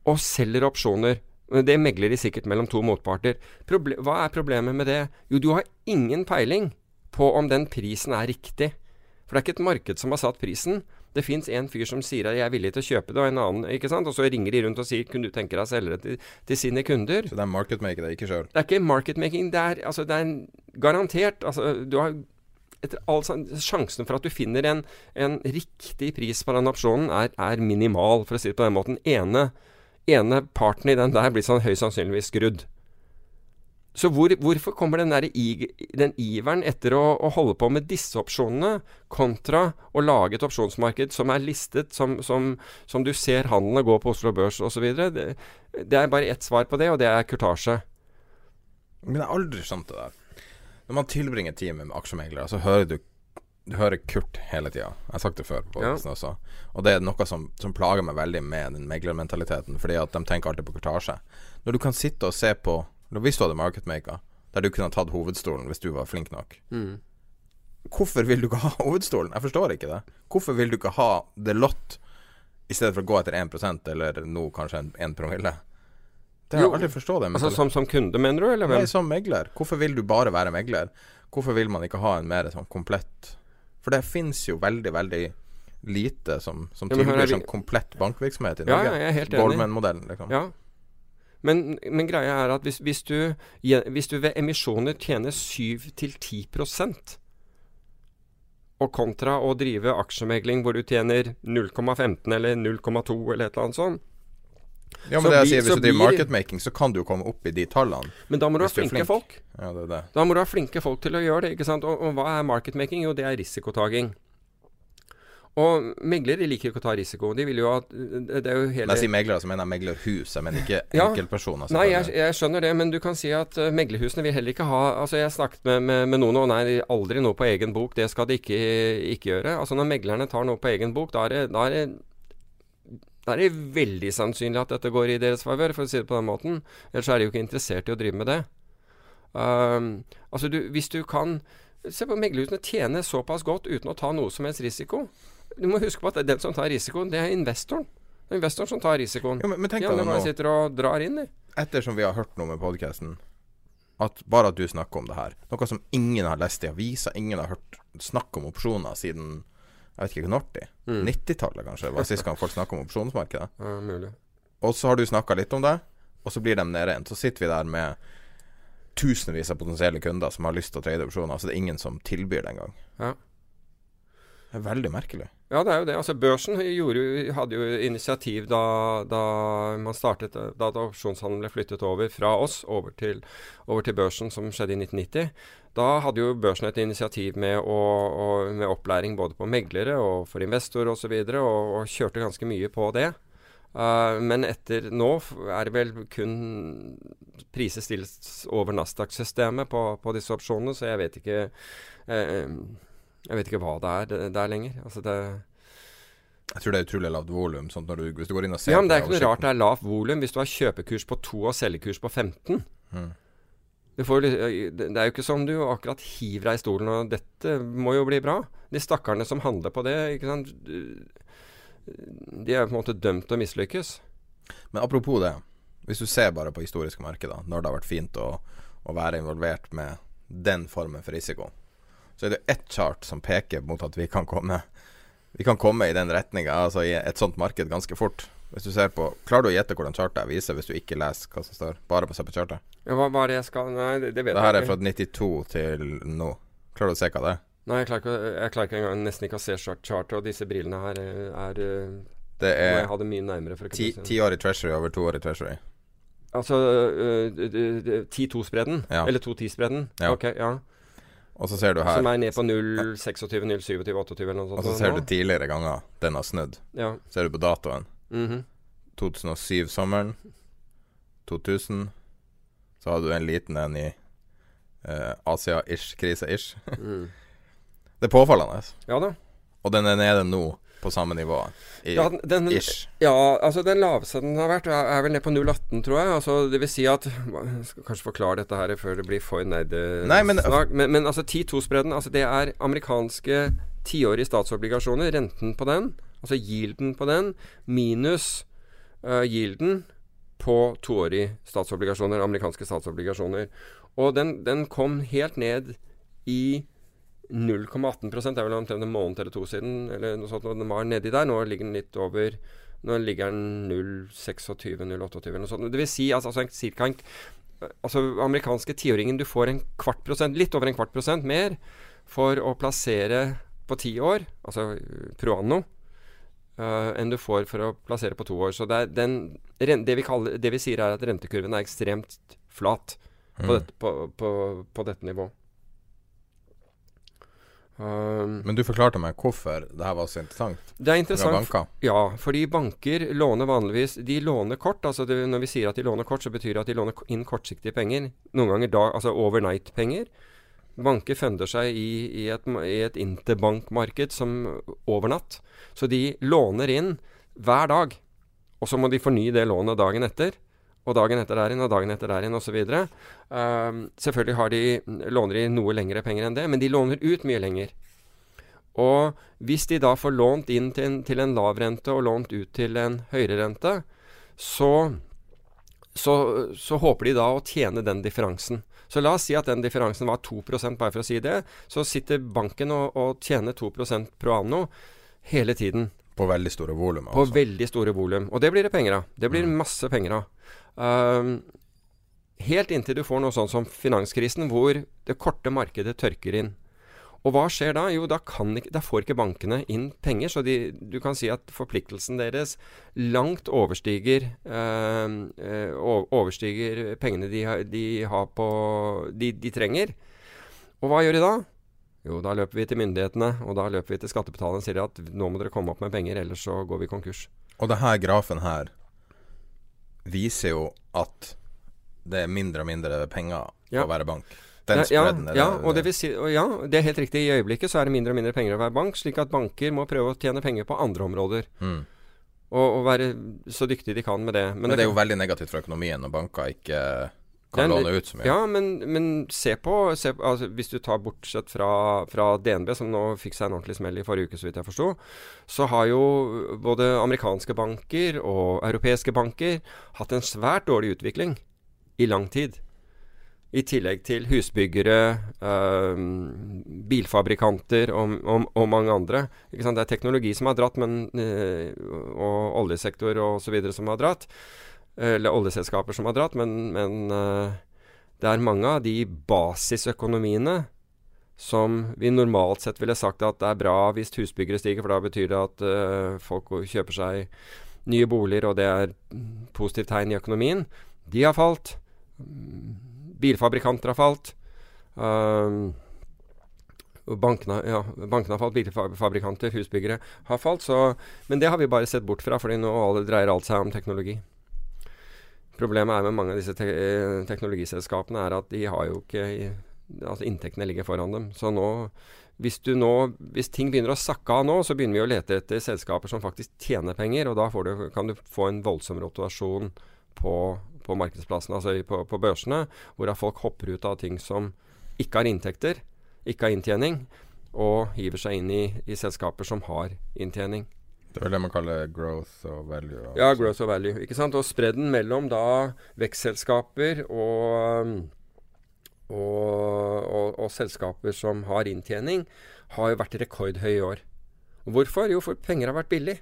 og selger opsjoner. Det megler de sikkert mellom to motparter. Proble hva er problemet med det? Jo, du har ingen peiling på om den prisen er riktig. For det er ikke et marked som har satt prisen. Det fins en fyr som sier at jeg er villig til å kjøpe det, og en annen ikke sant? Og så ringer de rundt og sier kunne du tenke deg å selge det til, til, sine kunder. Så det er marketmaking, det er ikke sjøl? Det er ikke marketmaking. Det er, altså, det er en, garantert altså, Du har etter altså, Sjansen for at du finner en, en riktig pris på den opsjonen, er, er, minimal, for å si det på den måten. Ene, ene parten i den der blir sånn høyst sannsynligvis skrudd. Så hvor, hvorfor kommer den, der, den iveren etter å, å, holde på med disse opsjonene, kontra å lage et opsjonsmarked som er listet, som, som, som du ser handlene gå på Oslo Børs osv.? Det, det er bare ett svar på det, og det er kurtasje. Men jeg har aldri skjønt det der. Når man tilbringer tid med aksjemeglere, så hører du du hører Kurt hele tida. Jeg har sagt det før. På ja. også. Og det er noe som, som, plager meg veldig med den meglermentaliteten. Fordi at de tenker alltid på kurtasje. Når du kan sitte og se på hvis du hadde marketmaker, der du kunne tatt hovedstolen hvis du var flink nok. Mm. Hvorfor vil du ikke ha hovedstolen? Jeg forstår ikke det. Hvorfor vil du ikke ha the lot i stedet for å gå etter 1 eller nå kanskje en, en promille? Det har jeg aldri forstått. Altså, som, som, kunde, mener du? Eller hvem? Nei, som megler. Hvorfor vil du bare være megler? Hvorfor vil man ikke ha en mer sånn komplett For det fins jo veldig, veldig lite som, som Ja, tilbyr sånn komplett bankvirksomhet i Ja, Norge. ja, jeg er helt enig. Goldman-modellen, liksom. Ja. Men, men greia er at hvis, hvis, du, hvis du ved emisjoner tjener 7-10% og kontra å drive aksjemegling hvor du tjener 0,15 eller 0,2 eller et eller annet sånt Ja, men Så det jeg blir- sier, Hvis du driver blir- marketmaking, så kan du komme opp i de tallene. Men da må du ha flinke flink. folk. Ja, det det. Da må du ha flinke folk til å gjøre det. ikke sant? Og, og hva er marketmaking? Jo, det er risikotaking. Og meglere liker ikke å ta risiko. De vil jo at Det er jo hele Når jeg sier meglere, så mener jeg meglerhus. Jeg mener ikke Ja. enkeltpersoner. Nei, jeg, jeg skjønner det, men du kan si at uh, meglerhusene vil heller ikke ha Altså, jeg snakket med, med, med noen, og nei, aldri noe på egen bok. Det skal de ikke, ikke gjøre. Altså, når meglerne tar noe på egen bok, da er det, da er det da er det veldig sannsynlig at dette går i deres favør, for å si det på den måten. Ellers er de jo ikke interessert i å drive med det. Um, altså, du, hvis du kan Se på meglerhusene tjene såpass godt uten å ta noe som helst risiko. Du må huske på at den som tar risikoen, det er investoren. Det er investoren som tar risikoen. Jo, men, men tenk De andre bare sitter og drar inn, de. ettersom vi har hørt noe med podkasten, at bare at du snakker om det her, noe som ingen har lest i aviser, ingen har hørt snakk om opsjoner siden jeg vet ikke når det Mm. 90-tallet kanskje var sist gang folk snakka om opsjonsmarkedet. Ja, mulig. Og så har du snakka litt om det, og så blir de nede igjen. Så sitter vi der med tusenvis av potensielle kunder som har lyst til å trade opsjoner, så det er ingen som tilbyr det engang. Ja. Det er veldig merkelig. Ja, det er jo det. Altså, børsen gjorde, jo- hadde jo initiativ da, da man startet Da opsjonshandelen ble flyttet over fra oss over til, over til børsen, som skjedde i 1990. Da hadde jo børsen et initiativ med, å, å, med opplæring både på meglere og for investorer osv., og, så videre, og, og kjørte ganske mye på det. Uh, men etter nå er det vel kun priser stilles over Nasdaq-systemet på, på disse opsjonene, så jeg vet ikke eh, Jeg vet ikke hva det er det, det er lenger. Altså det Jeg tror det er utrolig lavt volum. Sånn hvis du går inn og ser Ja, men det er ikke noe rart det er lavt volum hvis du har kjøpekurs på 2 og selgekurs på 15. Mm. Du får, det det er jo ikke sånn du akkurat hiver deg i stolen og 'Dette må jo bli bra'. De stakkarene som handler på det, De er på en måte dømt til å mislykkes. Men apropos det. Hvis du ser bare på historiske markeder, når det har vært fint å, å være involvert med den formen for risiko, så er det ett chart som peker mot at vi kan komme Vi kan komme i den retninga, altså i et sånt marked, ganske fort. Hvis du ser på Klarer du å gjette hvordan chartet viser hvis du ikke leser hva som står? Bare på å se på chartet? Ja, hva, var det jeg skal Nei, det, det vet Det her er fra 92 til nå. Klarer du å se hva det er? Nei, jeg klarer ikke, jeg klarer ikke engang nesten ikke å se chartet, og disse brillene her er, er eh, Det er jeg hadde mye nærmere for å ti, ti år i Treasury over to år i Treasury. Altså uh, 10-2-spredden? Ja. Eller 2-10-spredden? Ja. Ok, ja. Og så ser du her Som er ned på 0, 26, 0, 27, 28 eller noe sånt. Og så ser du tidligere ganger den har snudd. Ja. Ser du på datoen. mhm. 2007-sommeren. 2000. Så hadde du en liten en i eh, Asia-ish, krise-ish. mm. Det er påfallende. Ja da. Og den er nede nå på samme nivå. I, Ja, den, ish. ja, altså den laveste den har vært, er, er vel ned på 0,18, tror jeg. Altså, det vil si at Jeg skal kanskje forklare dette her før det blir for nerdesnakk. Men, men, men altså 10-2-spredden, altså det er amerikanske tiårige statsobligasjoner. Renten på den, altså yielden på den, minus uh, yielden på toårige statsobligasjoner, amerikanske statsobligasjoner. Og den, den kom helt ned i 0,18 Det er vel omtrent en måned eller to siden. Eller noe sånt, og Den var nedi der. Nå ligger den litt over Nå ligger den 0,26-0,28 eller noe sånt. Det vil si altså, altså cirka en Altså amerikanske tiåringen Du får en kvart prosent, litt over en kvart prosent mer for å plassere på ti år, altså pro anno, eh, enn du får for å plassere på to år. Så det, den, det, vi kaller, det vi sier er at rentekurven er ekstremt flat på, Mm. dette, på, på, på dette nivået. Um, Men du forklarte meg hvorfor det her var så interessant. det er interessant. Ja, fordi banker låner vanligvis De låner kort. altså det, Når vi sier at de låner kort, så betyr det at de låner inn kortsiktige penger. Noen ganger da, altså overnight-penger. Banker funder seg i, i, et, i et interbankmarked som overnatt. Så de låner inn hver dag. Og så må de fornye det lånet dagen etter. Og dagen etter der igjen, og dagen etter der igjen, osv. Um, selvfølgelig har de, låner de noe lengre penger enn det, men de låner ut mye lenger. Og hvis de da får lånt inn til en, til en lav rente og lånt ut til en høyere rente, så, så, så håper de da å tjene den differansen. Så la oss si at den differansen var 2% bare for å si det. Så sitter banken og, og tjener 2% pro anno. hele tiden. På veldig store volum. På veldig store volum. Og det blir det penger av. Det blir masse penger av. Um, helt inntil du får noe sånn som finanskrisen, hvor det korte markedet tørker inn. Og hva skjer da? Jo, da, ikke, da får ikke bankene inn penger. Så de, du kan si at forpliktelsen deres langt overstiger, øh, overstiger pengene de, de, på de, trenger. Og hva gjør de da? Jo, da løper vi til myndighetene, og da løper vi til skattebetalerne og sier at nå må dere komme opp med penger, ellers så går vi konkurs. Og det her grafen her viser jo at det er mindre og mindre penger ja. å være bank. Den ja, ja, og det si, og ja, det er helt riktig. I øyeblikket så er det mindre og mindre penger å være bank, slik at banker må prøve å tjene penger på andre områder. Mm. Og, og, være så dyktige de kan med det. Men, men det er jo veldig negativt for økonomien når banker ikke kan den, låne ut så mye. Ja, men, men se på, se på altså, Hvis du tar bortsett fra, fra, DNB, som nå fikk seg en ordentlig smell i forrige uke, så vidt jeg forsto, så har jo både amerikanske banker og europeiske banker hatt en svært dårlig utvikling i lang tid. I tillegg til husbyggere, øh, bilfabrikanter og, og, og, mange andre. Det er teknologi som har dratt, men, øh, og oljesektor videre som har dratt. Eller oljeselskaper som har dratt, men, men øh, det er mange av de basisøkonomiene som vi normalt sett ville sagt at det er bra hvis husbyggere stiger, for da betyr det at uh, folk kjøper seg nye boliger, og det er positivt tegn i økonomien. De har falt. Bilfabrikanter har falt. Um, bankene, ja, bankene, har falt, bilfabrikanter, husbyggere har falt. Så, men det har vi bare sett bort fra, fordi nå dreier alt seg om teknologi. Problemet er med mange av disse te eh, teknologiselskapene er at de har jo ikke altså Inntektene ligger foran dem. Så nå hvis, nå, hvis ting begynner å sakke av nå, så begynner vi å lete etter selskaper som faktisk tjener penger, og da du, kan du få en voldsom rotasjon på på markedsplassene, altså på, på børsene, hvor folk hopper ut av ting som ikke har inntekter, ikke har inntjening, og hiver seg inn i, i selskaper som har inntjening. Det er vel det man kaller growth og value? Ja, growth og value. ikke sant? Og spredden mellom da vekstselskaper og, og, og, og, selskaper som har inntjening, har jo vært rekordhøy i år. Hvorfor? Jo, for penger har vært billig.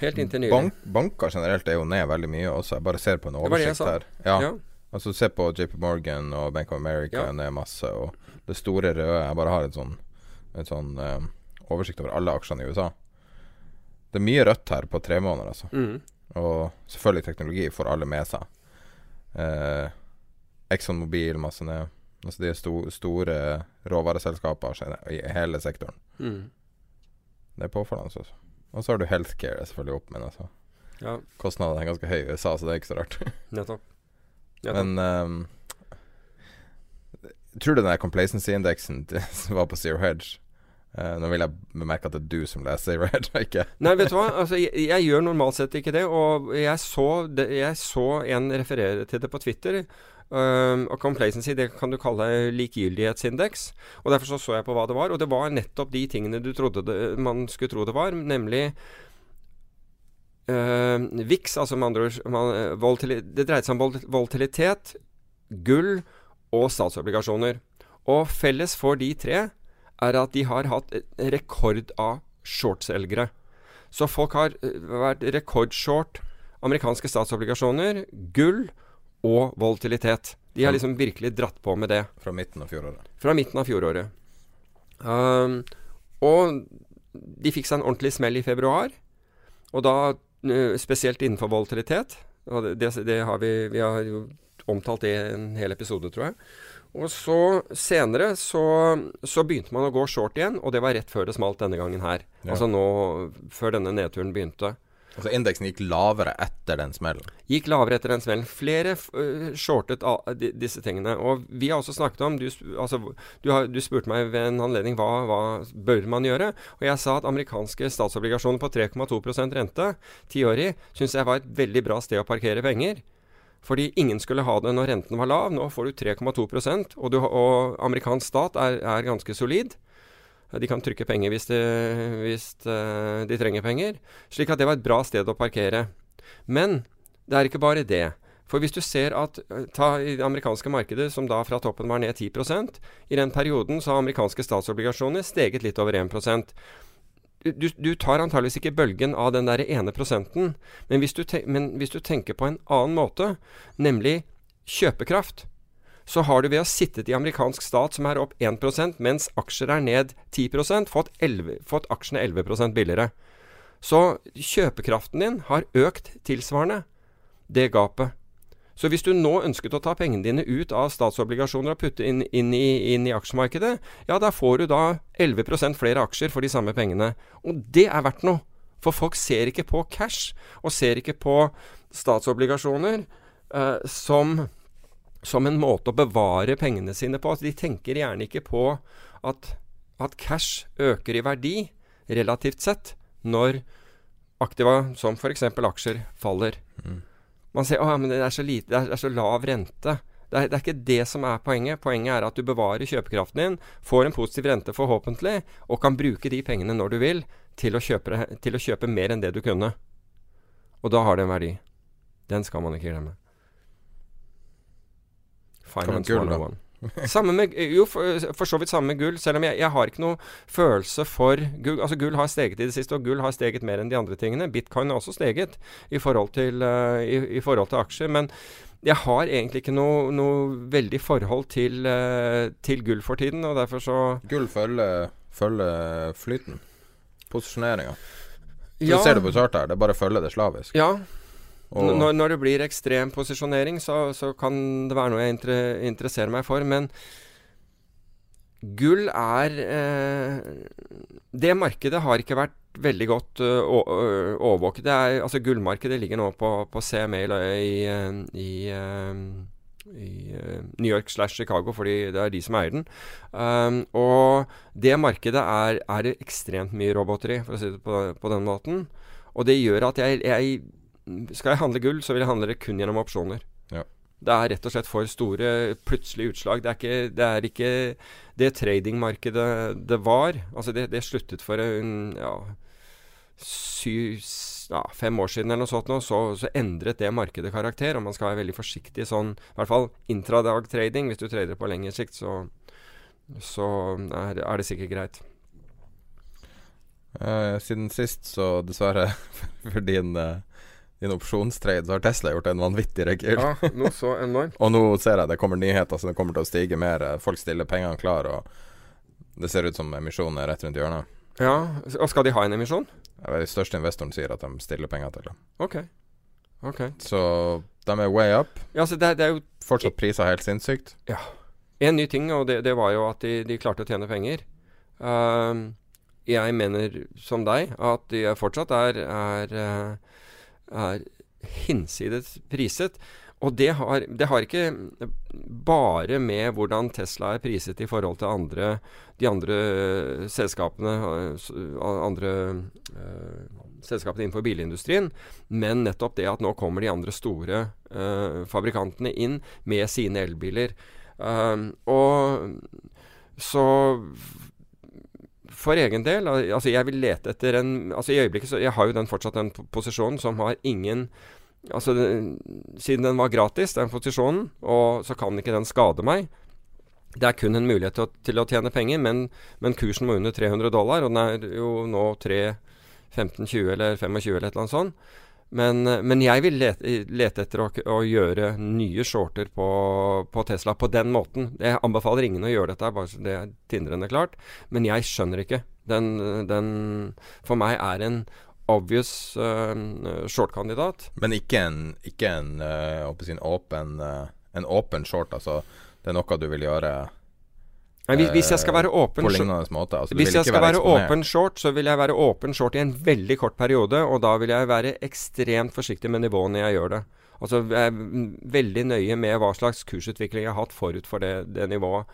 Helt inntil nylig. Bank, banker generelt er jo ned veldig mye også. Jeg bare ser på en oversikt her. Ja. ja. Altså Se på JP Morgan og Bank of America ja. ned masse. Og det store røde Jeg bare har en sånn, en sånn um, oversikt over alle aksjene i USA. Det er mye rødt her på tre måneder, altså. Mm. Og selvfølgelig teknologi får alle med seg. Eh, Exxon Mobil masse ned. Altså de sto, store råvareselskaper i hele sektoren. Mm. Det er påfallende, altså. Og så har du healthcare selvfølgelig opp, men altså ja. Kostnadene er ganske høye i USA, så det er ikke så rart. Nettopp. Men um, Tror du den complacency-indeksen var på Zero Hedge uh, Nå vil jeg bemerke at det er du som leser Red, ikke Nei, vet du hva. Altså, jeg, jeg, gjør normalt sett ikke det. Og jeg så, det, jeg så en referere til det på Twitter. Um, og complacency det kan du kalle likegyldighetsindeks. Og Derfor så, så jeg på hva det var, og det var nettopp de tingene du trodde det, man skulle tro det var, nemlig uh, VIX, altså med andre ord Det dreide seg om volatilitet, gull og statsobligasjoner. Og felles for de tre er at de har hatt rekord av shortselgere. Så folk har eh, vært rekordshort amerikanske statsobligasjoner, gull og volatilitet. De har liksom virkelig dratt på med det. Fra midten av fjoråret? Fra midten av fjoråret. Um, og de fikk seg en ordentlig smell i februar. Og da uh, spesielt innenfor volatilitet. Og det, det, det har vi, vi har jo omtalt det i en hel episode, tror jeg. Og så senere så, så, begynte man å gå short igjen, og det var rett før det smalt denne gangen her. Ja. Altså nå, før denne nedturen begynte. Altså Indeksen gikk lavere etter den smellen? Gikk lavere etter den smellen. Flere uh, shortet uh, disse tingene. Og vi har også snakket om Du, altså, du, har, du spurte meg ved en anledning hva, hva bør man gjøre. Og jeg sa at amerikanske statsobligasjoner på 3,2% rente, tiårig, syns jeg var et veldig bra sted å parkere penger. Fordi ingen skulle ha det når renten var lav. Nå får du 3,2 og, og amerikansk stat er, er ganske solid. De kan trykke penger hvis, de, hvis uh, de trenger penger. Slik at det var et bra sted å parkere. Men det er ikke bare det. For hvis du ser at eh, ta i det amerikanske markedet, som da fra toppen var ned 10% i den perioden så har amerikanske statsobligasjoner steget litt over 1 du, du, tar antageligvis ikke bølgen av den der ene prosenten. Men hvis, men hvis, du tenker på en annen måte, nemlig kjøpekraft, så har du ved å sittet i amerikansk stat som er opp 1% mens aksjer er ned 10 fått, 11, fått aksjene 11 billigere. Så kjøpekraften din har økt tilsvarende det gapet. Så hvis du nå ønsket å ta pengene dine ut av statsobligasjoner og putte inn, inn, i, inn i, aksjemarkedet, ja, da får du da 11% flere aksjer for de samme pengene. Og det er verdt noe. For folk ser ikke på cash, og ser ikke på statsobligasjoner eh, som, som, en måte å bevare pengene sine på. Altså, de tenker gjerne ikke på at, at cash øker i verdi relativt sett når aktiva, som f.eks. aksjer, faller. Mm. Man sier at det er så lite, det er så lav rente. Det er, det er, ikke det som er poenget. Poenget er at du bevarer kjøpekraften din, får en positiv rente forhåpentlig, og kan bruke de pengene når du vil, til å kjøpe, til å kjøpe mer enn det du kunne. Og da har det en verdi. Den skal man ikke glemme. Finance 101. Samme med, jo, for, for, så vidt samme med gull. Selv om jeg, jeg, har ikke noe følelse for gull. Altså Gull har steget i det siste, og gull har steget mer enn de andre tingene. Bitcoin har også steget i forhold til, uh, i, i forhold til aksjer. Men jeg har egentlig ikke noe, noe veldig forhold til, uh, til, gull for tiden, og derfor så Gull følger, følger flyten? Posisjoneringa? Ja. Du ser det på chartet her, det bare følger det slavisk. Ja, når, når, det blir ekstrem posisjonering, så, så, kan det være noe jeg inter interesserer meg for. Men gull er eh, Det markedet har ikke vært veldig godt uh, overvåket. Er, altså Gullmarkedet ligger nå på, på CMA i, i, i New York slash Chicago, fordi det er de som eier den. Um, og det markedet er, er det ekstremt mye roboter i, for å si det på, på den måten. Og det gjør at jeg, jeg skal jeg handle gull, så vil jeg handle det kun gjennom opsjoner. Ja. Det er rett og slett for store plutselige utslag. Det er ikke det, er ikke det tradingmarkedet det var. Altså det, det sluttet for en, ja, syv, ja, fem år siden eller noe sånt. Nå, så, så, endret det markedet karakter. Og man skal være veldig forsiktig sånn, i hvert fall intradag-trading. Hvis du trader på lengre sikt, så, så er, er, det sikkert greit. Uh, siden sist, så dessverre for din uh din opsjonstrade, så har Tesla gjort en vanvittig rekyl. Ja, noe så enormt. og nå ser jeg det kommer nyheter, så det kommer til å stige mer. Folk stiller pengene klar, og det ser ut som emisjonen er rett rundt hjørnet. Ja, og Skal de ha en emisjon? Den de største investoren sier at de stiller penger til det. Ok, ok Så de er way up. Ja, så det, det er jo Fortsatt priser helt sinnssykt. Ja. En ny ting, og det, det var jo at de, de, klarte å tjene penger. Uh, jeg mener som deg at de fortsatt er, er uh, er hinsides priset. Og det har, det har, ikke bare med hvordan Tesla er priset i forhold til andre, de andre selskapene, andre uh, selskapene innenfor bilindustrien, men nettopp det at nå kommer de andre store uh, fabrikantene inn med sine elbiler. Uh, og så for egen del altså Jeg vil lete etter en altså I øyeblikket så Jeg har jo den fortsatt den posisjonen som har ingen Altså Siden den var gratis, den posisjonen, og så kan ikke den skade meg. Det er kun en mulighet til å, til å tjene penger, men, men, kursen må under 300 dollar, og den er jo nå 3 15, 20 eller 25 eller et eller annet sånt. Men, men, jeg vil lete, lete etter å, å, gjøre nye shorter på, på, Tesla på den måten. Jeg anbefaler ingen å gjøre dette, bare så det er tindrende klart. Men jeg skjønner ikke. Den, den for meg er en obvious uh, short-kandidat. Men ikke en, ikke en, uh, en, åpen, uh, short, altså. Det er noe du vil gjøre Nei, hvis, jeg skal være åpen På måte. Altså, hvis jeg skal være, være åpen short, så vil jeg være åpen short i en veldig kort periode. Og da vil jeg være ekstremt forsiktig med nivåene jeg gjør det. Altså jeg er veldig nøye med hva slags kursutvikling jeg har hatt forut for det, det nivået.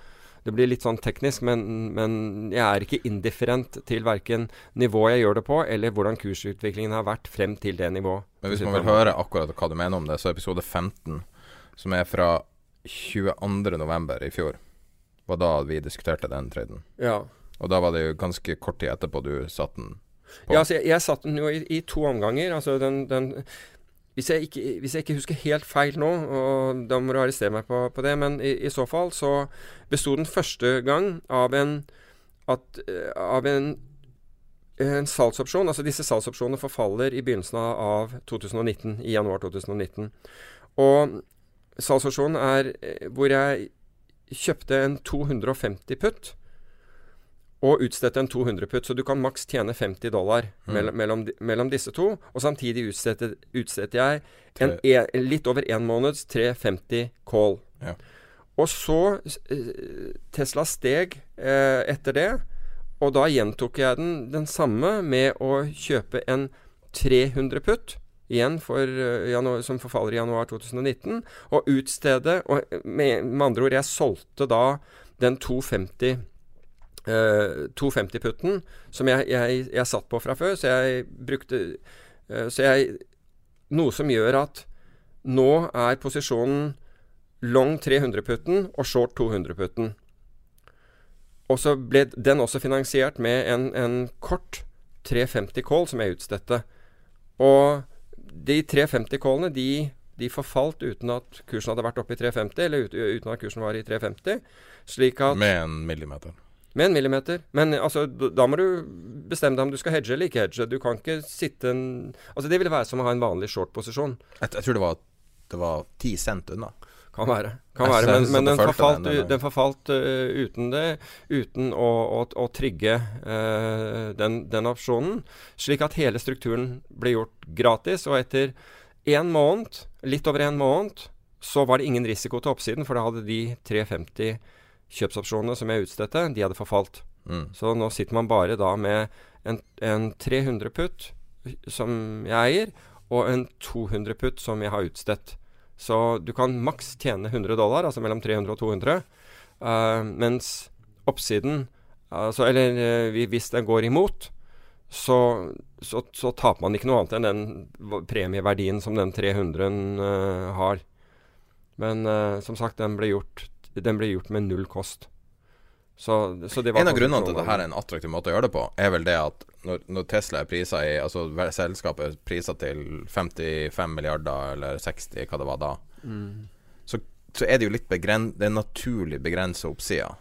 Det blir litt sånn teknisk, men, men, jeg er ikke indifferent til verken nivået jeg gjør det på, eller hvordan kursutviklingen har vært frem til det nivået. Men hvis man vil høre akkurat hva du mener om det, så er episode 15, som er fra 22.11. i fjor var da vi diskuterte den traden. Ja. Og da var det jo ganske kort tid etterpå du satte den på. Ja, altså jeg, jeg satte den jo i, i, to omganger. Altså den, den hvis jeg, ikke, hvis jeg, ikke, husker helt feil nå, og da må du arrestere meg på, på det, men i, i, så fall så besto den første gang av en, at, av en en salgsopsjon. Altså disse salgsopsjonene forfaller i begynnelsen av 2019, i januar 2019. Og salgsopsjonen er eh, hvor jeg kjøpte en 250 putt og utstedte en 200 putt. Så du kan maks tjene 50 dollar Mm. mellom, mellom, mellom disse to. Og samtidig utstedte, utstedte jeg en, en, litt over én måneds 350 call. Ja. Og så eh, Tesla steg eh, etter det, og da gjentok jeg den, den samme med å kjøpe en 300 putt. Igjen for, eh, januar, som forfaller i januar 2019. Og utstede og med, med andre ord, jeg solgte da den 250 Uh, 250-putten som jeg, jeg, jeg satt på fra før. Så jeg brukte uh, Så jeg Noe som gjør at nå er posisjonen long 300-putten og short 200-putten. Og så ble den også finansiert med en, en kort 350 call som jeg utstedte. Og de 350 callene, de, de forfalt uten at kursen hadde vært oppe i 350, eller ut, uten at kursen var i 350. Slik at Med en millimeter. med en millimeter. Men altså, da må du bestemme deg om du skal hedge eller ikke hedge. Du kan ikke sitte en Altså, det ville være som å ha en vanlig short-posisjon. Jeg, jeg tror det var, det var 10 cent unna. Kan være. Kan være. Men, men den forfalt, den, den- forfalt uh, uten det. Uten å, å, å trigge uh, den, den opsjonen. Slik at hele strukturen ble gjort gratis. Og etter én måned, litt over en måned, så var det ingen risiko til oppsiden. For da hadde de 350 kjøpsopsjonene som jeg utstedte, de hadde forfalt. Mm. Så nå sitter man bare da med en, en 300 putt som jeg eier, og en 200 putt som jeg har utstedt. Så du kan maks tjene 100 dollar, altså mellom 300 og 200. uh, mens oppsiden altså, Eller eh, hvis den går imot, så, så, så taper man ikke noe annet enn den premieverdien som den 300 uh, har. Men uh, som sagt, den ble, gjort, den ble gjort med null kost. Så, så det var En av grunnene til at dette er en attraktiv måte å gjøre det på, er vel det at når, når Tesla er prisa i Altså selskapet er prisa til 55 milliarder, eller 60, hva det var da, Mm. så, så er det jo litt begren Det er naturlig begrensa oppsida.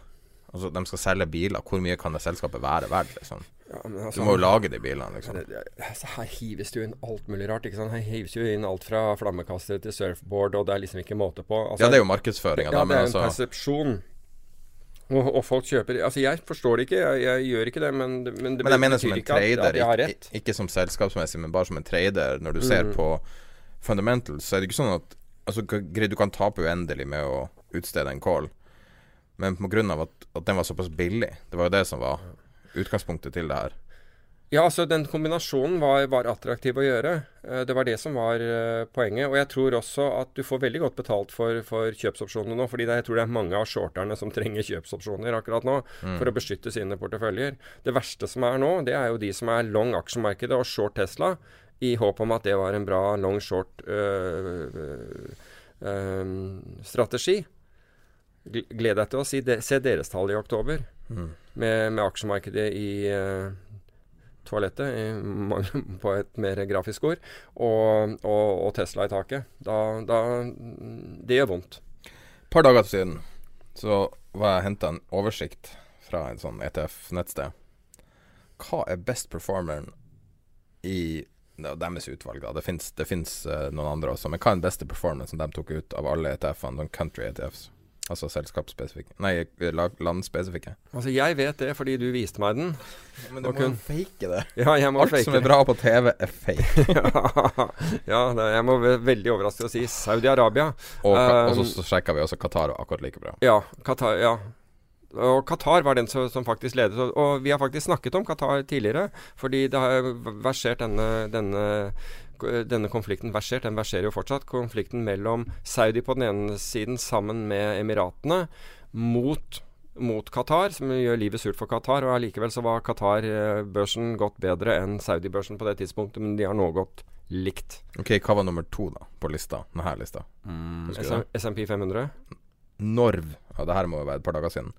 Altså, de skal selge biler. Hvor mye kan det selskapet være verdt, liksom? Ja, men Du altså, må jo lage de bilene, liksom. det- det- altså, Her hives det jo inn alt mulig rart. Her hives jo inn alt fra flammekastere til surfboard, og det er liksom ikke måte på. Altså, Ja, det er jo markedsføringa, ja, da, det er er en altså persepsjon. Og, og folk kjøper Altså, jeg forstår det ikke, jeg, jeg gjør ikke det, men, men det Men jeg mener som en trader, at- at jeg har ikke, rett. ikke som selskapsmessig, men bare som en trader. Når du ser Mm. på fundamentals, så er det ikke sånn at Altså, du kan tape uendelig med å utstede en call, men på grunn av at, at den var såpass billig. Det var jo det som var utgangspunktet til det her. Ja, altså den kombinasjonen var, var attraktiv å gjøre. Eh, Det var det som var eh, poenget. Og jeg tror også at du får veldig godt betalt for, for kjøpsopsjonene nå. fordi det, jeg tror det er mange av shorterne som trenger kjøpsopsjoner akkurat nå Mm. for å beskytte sine porteføljer. Det verste som er nå, det er jo de som er long aksjemarkedet og short Tesla, i håp om at det var en bra long short øh, øh, øh, strategi. Gled deg til å si de, se deres tall i oktober Mm. med, med aksjemarkedet i eh, toalettet, på et mer grafisk ord, og, og, og Tesla i taket. Da, da Det gjør vondt. Et par dager siden så var jeg henta en oversikt fra en sånn ETF-nettsted. Hva er best performeren i det er deres utvalg, da. Det fins eh, noen andre også. Men hva er den beste som de tok ut av alle ETF-ene? Noen country ETFs? Altså selskapsspesifikke Nei, la- landspesifikke. Altså, jeg vet det fordi du viste meg den. Men du må jo fake det. Ja, jeg må Alt fake som er bra på TV, er fake. ja, det, jeg må være veldig overrasket å si Saudi-Arabia. Og, um, og så, sjekka vi også Qatar akkurat like bra. Ja, Qatar, ja. Og Qatar var den som, som faktisk ledet. Og, og vi har faktisk snakket om Qatar tidligere, fordi det har versert denne, denne, denne konflikten versert, den verserer jo fortsatt. Konflikten mellom Saudi på den ene siden sammen med Emiratene mot mot Qatar, som gjør livet surt for Qatar. Og allikevel så var Qatar-børsen gått bedre enn Saudi-børsen på det tidspunktet, men de har nå gått likt. Ok, hva var nummer to da på lista? Denne lista? Mm. SMP 500? Norv. Ja, det her må jo være et par dager siden.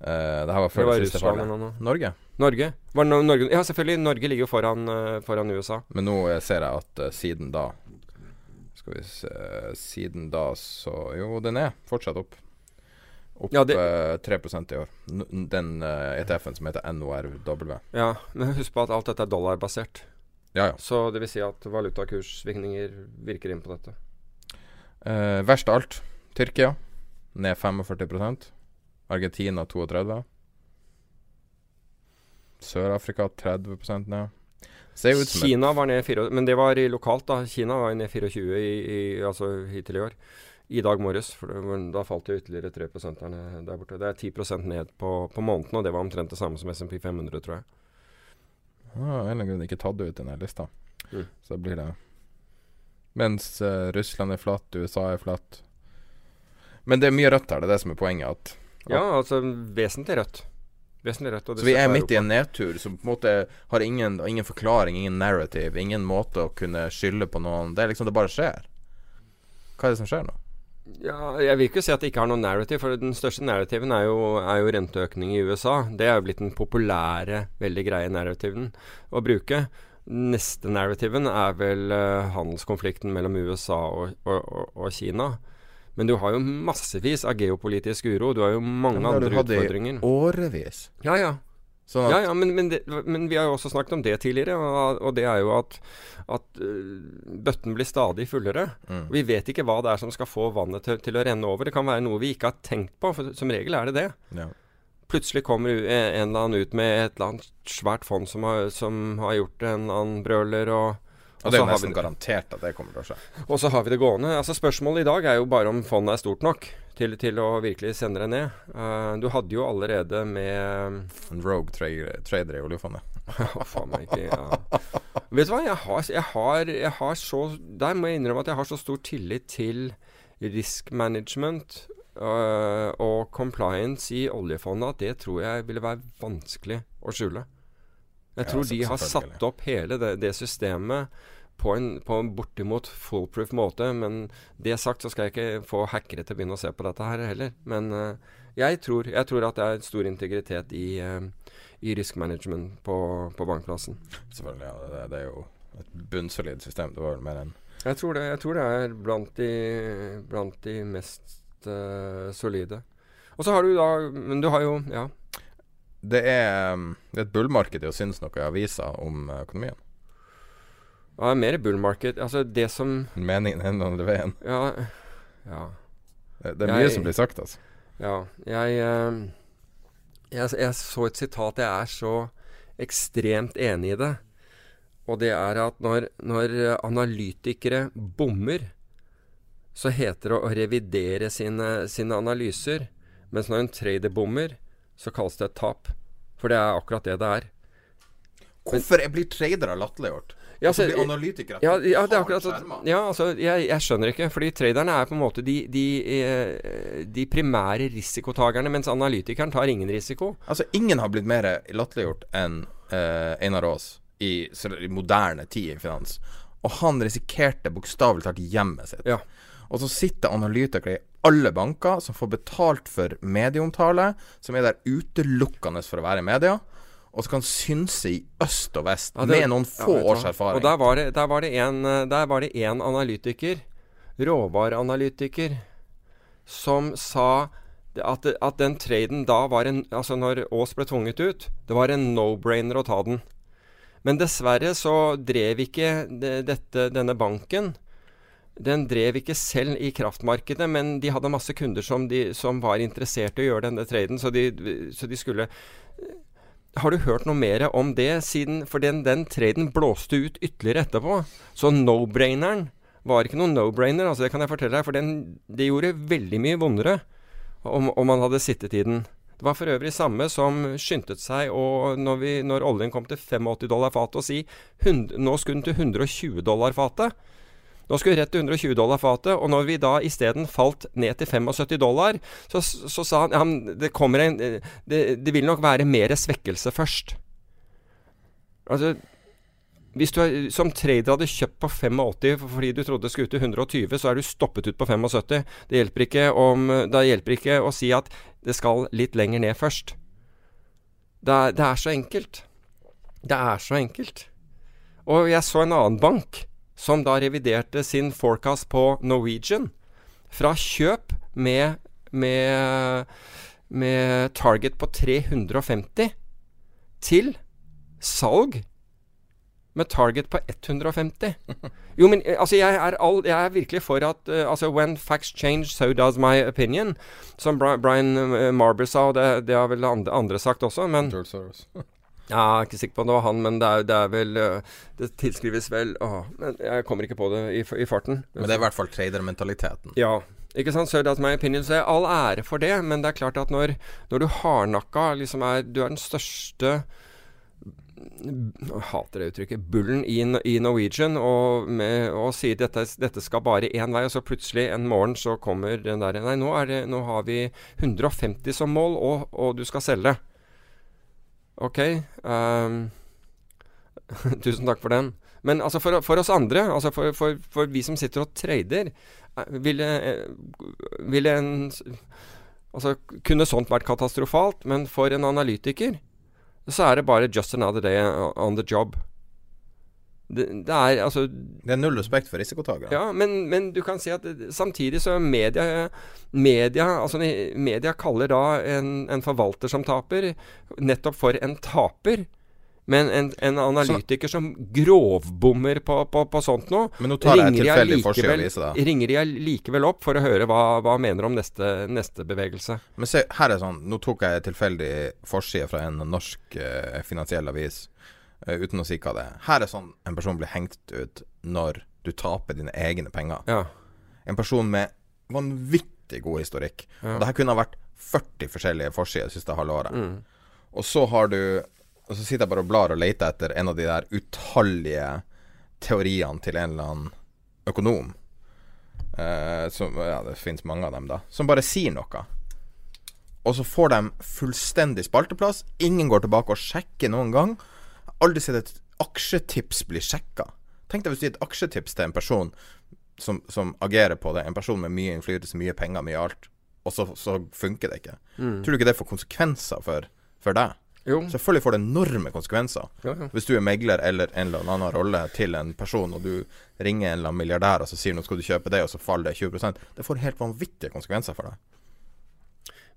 Eh, det her var Det var siste Russland. Norge. Norge? Var no Norge? Ja, selvfølgelig. Norge ligger jo foran, uh, foran USA. Men nå eh, ser jeg at uh, siden da Skal vi se Siden da så Jo, den er fortsatt opp. Opp Ja, det- eh, 3 i år. N den ETF-en som heter NORW. Ja, men husk på at alt dette er dollarbasert. Ja, ja. Så det vil si at valutakurssvingninger virker inn på dette. Verst av alt, Tyrkia. Ned 45 Argentina 32 Sør-Afrika 30 ned. Kina var ned 4, men det var lokalt, da. Kina var ned 24 i, i, altså hittil i år. I dag morges. For det, da falt det ytterligere 3 der, borte. Det er 10% ned på, på måneden, og det var omtrent det samme som SMP 500, tror jeg. ah, en eller annen grunn ikke tatt ut i denne lista. Mm. Så blir det Mens uh, Russland er flatt, USA er flatt. Men det er mye rødt her, det er det som er poenget. At, Ja, altså vesentlig rødt. Vesentlig rødt. så vi er midt i en nedtur som på en måte har ingen, ingen forklaring, ingen narrative, ingen måte å kunne skylde på noen. Det er liksom det bare skjer. Hva er det som skjer nå? Ja, jeg vil ikke si at det ikke har noen narrative, for den største narrativen er jo, er jo renteøkning i USA. Det er jo blitt den populære, veldig greie narrativen å bruke. Neste narrativen er vel uh, handelskonflikten mellom USA og, og, og, og Kina. Men du har jo massevis av geopolitisk uro. Du har jo mange Men det har du andre i utfordringer. Årevis. Ja, ja. At Ja, ja, men, men, det, men vi har jo også snakket om det tidligere, og, og det er jo at, at øh, bøtten blir stadig fullere. Mm. Vi vet ikke hva det er som skal få vannet til, til å renne over. Det kan være noe vi ikke har tenkt på, for som regel er det det. ja. Plutselig kommer en en eller annen ut med et eller annet svært fond som har, som har gjort en eller annen brøler, og, Og det er jo nesten vi, garantert at det kommer til å skje. og så har vi det gående. Altså Spørsmålet i dag er jo bare om fondet er stort nok til, til å virkelig sende det ned. Uh, du hadde jo allerede med En rogue tra trader i oljefondet. Faen meg ikke ja. Vet du hva, jeg har, jeg, har, jeg har så Der må jeg innrømme at jeg har så stor tillit til risk management uh, og compliance i oljefondet at det tror jeg ville være vanskelig å skjule. Jeg tror ja, de har satt opp hele det, det systemet på en, på en bortimot foolproof måte. Men det sagt så skal jeg ikke få hackere til å begynne å se på dette her heller. Men uh, jeg, tror, jeg tror at det er stor integritet i, uh, i risk management på, på bankplassen. Selvfølgelig. Ja, det, det er jo et bunnsolid system. Det var vel mer enn Jeg tror det, jeg tror det er blant de, blant de mest uh, solide. Og så har du da Men du har jo Ja. Det er, det er et bullmarked i å synes noe i avisa om økonomien. Ja mer bull market. Altså det som Meningen den andre veien. Ja. Ja. Det, det er mye Jeg- som blir sagt, altså. ja jeg, eh, jeg Jeg så et sitat. Jeg er så ekstremt enig i det. Og det er at når, når analytikere bommer, så heter det å revidere sine, sine analyser. Mens når en trader bommer, så kalles det et tap. For det er akkurat det det er. Hvorfor jeg blir tradere latterliggjort? Ja, altså, blir analytikere Ja, ja, det er akkurat sånn. Ja, altså, jeg, jeg skjønner ikke. Fordi traderne er på en måte de, de, eh, de primære risikotakerne, mens analytikeren tar ingen risiko. Altså, ingen har blitt mer latterliggjort enn uh, Einar Aas i, i moderne tid i finans. Og han risikerte bokstavelig talt hjemmet sitt. Ja. Og så sitter analytikere i alle banker som får betalt for medieomtale, som er der utelukkende for å være i media, og som kan synse i øst og vest Ja, det- med noen få ja, års erfaring. Og der var det, der var det en, eh, der var det en analytiker, råvareanalytiker, som sa at, at den traden da var en Altså når Aas ble tvunget ut, det var en no-brainer å ta den. Men dessverre så drev ikke dette, denne banken den drev ikke selv i kraftmarkedet, men de hadde masse kunder som, de, som var interessert i å gjøre denne traden, så de, så de skulle Har du hørt noe mer om det siden For den, den traden blåste ut ytterligere etterpå. Så no-braineren var ikke noen no-brainer, altså det kan jeg fortelle deg. For den, det gjorde veldig mye vondere om, om man hadde sittet i den. Det var for øvrig samme som skyndte seg og når, vi, når oljen kom til 85 dollar fatet, å si 100, nå skulle den til 120 dollar fatet. Nå skulle vi rett til 120 dollar fatet, og når vi da isteden falt ned til 75 dollar, så, så sa han ja, det en det, det vil nok være mer svekkelse først. Altså hvis du er, som trader hadde kjøpt på 85 fordi du trodde det skulle ut til 120, så er du stoppet ut på 75. Det hjelper ikke, om, det hjelper ikke å si at det skal litt lenger ned først. Det er, det er så enkelt. Det er så enkelt. Og jeg så en annen bank som da reviderte sin forecast på Norwegian fra kjøp med med, med target på 350 til salg med target på 150. Jo, men eh, altså, jeg er, all, jeg er virkelig for at uh, altså, When facts change, so does my opinion. Som Brian uh, Marber sa, og det, det har vel andre, andre sagt også, men George Soros. Ja, jeg er ikke sikker på om det var han, men det er, det er vel uh, Det tilskrives vel å, men Jeg kommer ikke på det i, i farten. Men det er i hvert fall tradermentaliteten. Ja. Ikke sant? So that's my opinion. Så all ære for det, men det er klart at når, når du hardnakka liksom er Du er den største hater det uttrykket, bullen i, i Norwegian og, med, og sier dette, dette skal bare én vei, og så plutselig en morgen så kommer den der Nei, nå, det, nå har vi 150 som mål, og, og du skal selge. OK. Um, tusen takk for den. Men altså for, for oss andre, altså for, for, for, vi som sitter og trader, ville, ville en Altså, kunne sånt vært katastrofalt, men for en analytiker så er det bare 'just another day on the job'. Det, det er altså Det er null respekt for risikotakere. Ja, men, men, du kan si at samtidig så media Media, altså media kaller da en, en forvalter som taper, nettopp for en taper. Men en, en analytiker som grovbommer på, på, på sånt noe Men nå tar jeg tilfeldig forside og da. Ringer de likevel opp for å høre hva, hva mener om neste, neste, bevegelse. Men se, her er sånn Nå tok jeg tilfeldig forside fra en norsk eh, finansiell avis, uten å si hva det er. Her er sånn en person blir hengt ut når du taper dine egne penger. Ja. En person med vanvittig god historikk. Ja. Og det her kunne ha vært 40 forskjellige forsider det siste halve året. Mm. Og så har du og så sitter jeg bare og blar og leter etter en av de der utallige teoriene til en eller annen økonom. Eh, som, ja, det fins mange av dem, da. Som bare sier noe. Og så får de fullstendig spalteplass. Ingen går tilbake og sjekker noen gang. Aldri sett et aksjetips bli sjekka. Tenk deg hvis du gir et aksjetips til en person som, som, agerer på det. En person med mye innflytelse, mye penger, mye alt. Og så, så funker det ikke. Mm. Tror du ikke det får konsekvenser for, for deg? Jo. Selvfølgelig får det enorme konsekvenser. Ja, ja. Hvis du er megler eller en eller annen rolle til en person, og du ringer en eller annen milliardær og så sier nå skal du kjøpe det, og så faller det 20% Det får helt vanvittige konsekvenser for deg.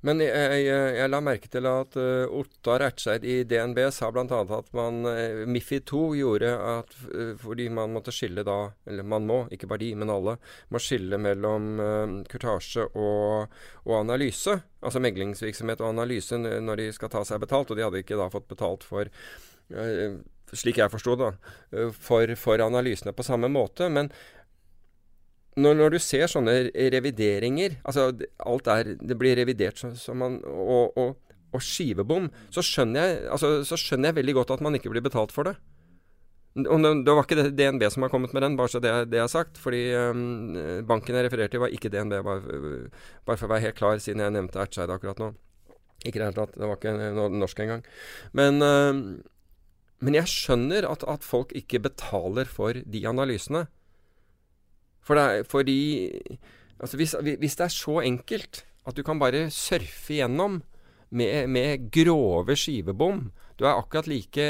Men jeg, jeg, jeg, la merke til at uh, Ottar Ertseid i DNB sa bl.a. at man uh, Mifid 2 gjorde at uh, fordi man måtte skille da Eller man må, ikke bare de, men alle. Må skille mellom uh, kurtasje og, og, analyse. Altså meglingsvirksomhet og analyse når de skal ta seg betalt. Og de hadde ikke da fått betalt for slik jeg forsto det, for, for analysene på samme måte. Men når, når, du ser sånne revideringer Altså, alt er Det blir revidert så, man, og, og, og, skivebom, så skjønner, jeg, altså, så skjønner jeg veldig godt at man ikke blir betalt for det. Og det var ikke DNB som har kommet med den, bare så det, det er sagt. Fordi um, banken jeg refererte til, var ikke DNB, bare, bare, for å være helt klar, siden jeg nevnte Ertseid akkurat nå. Ikke det hele tatt. Det var ikke norsk engang. Men, um, men jeg skjønner at, at folk ikke betaler for de analysene. For det fordi altså hvis, hvis, det er så enkelt at du kan bare surfe igjennom med, med grove skivebom Du er akkurat like,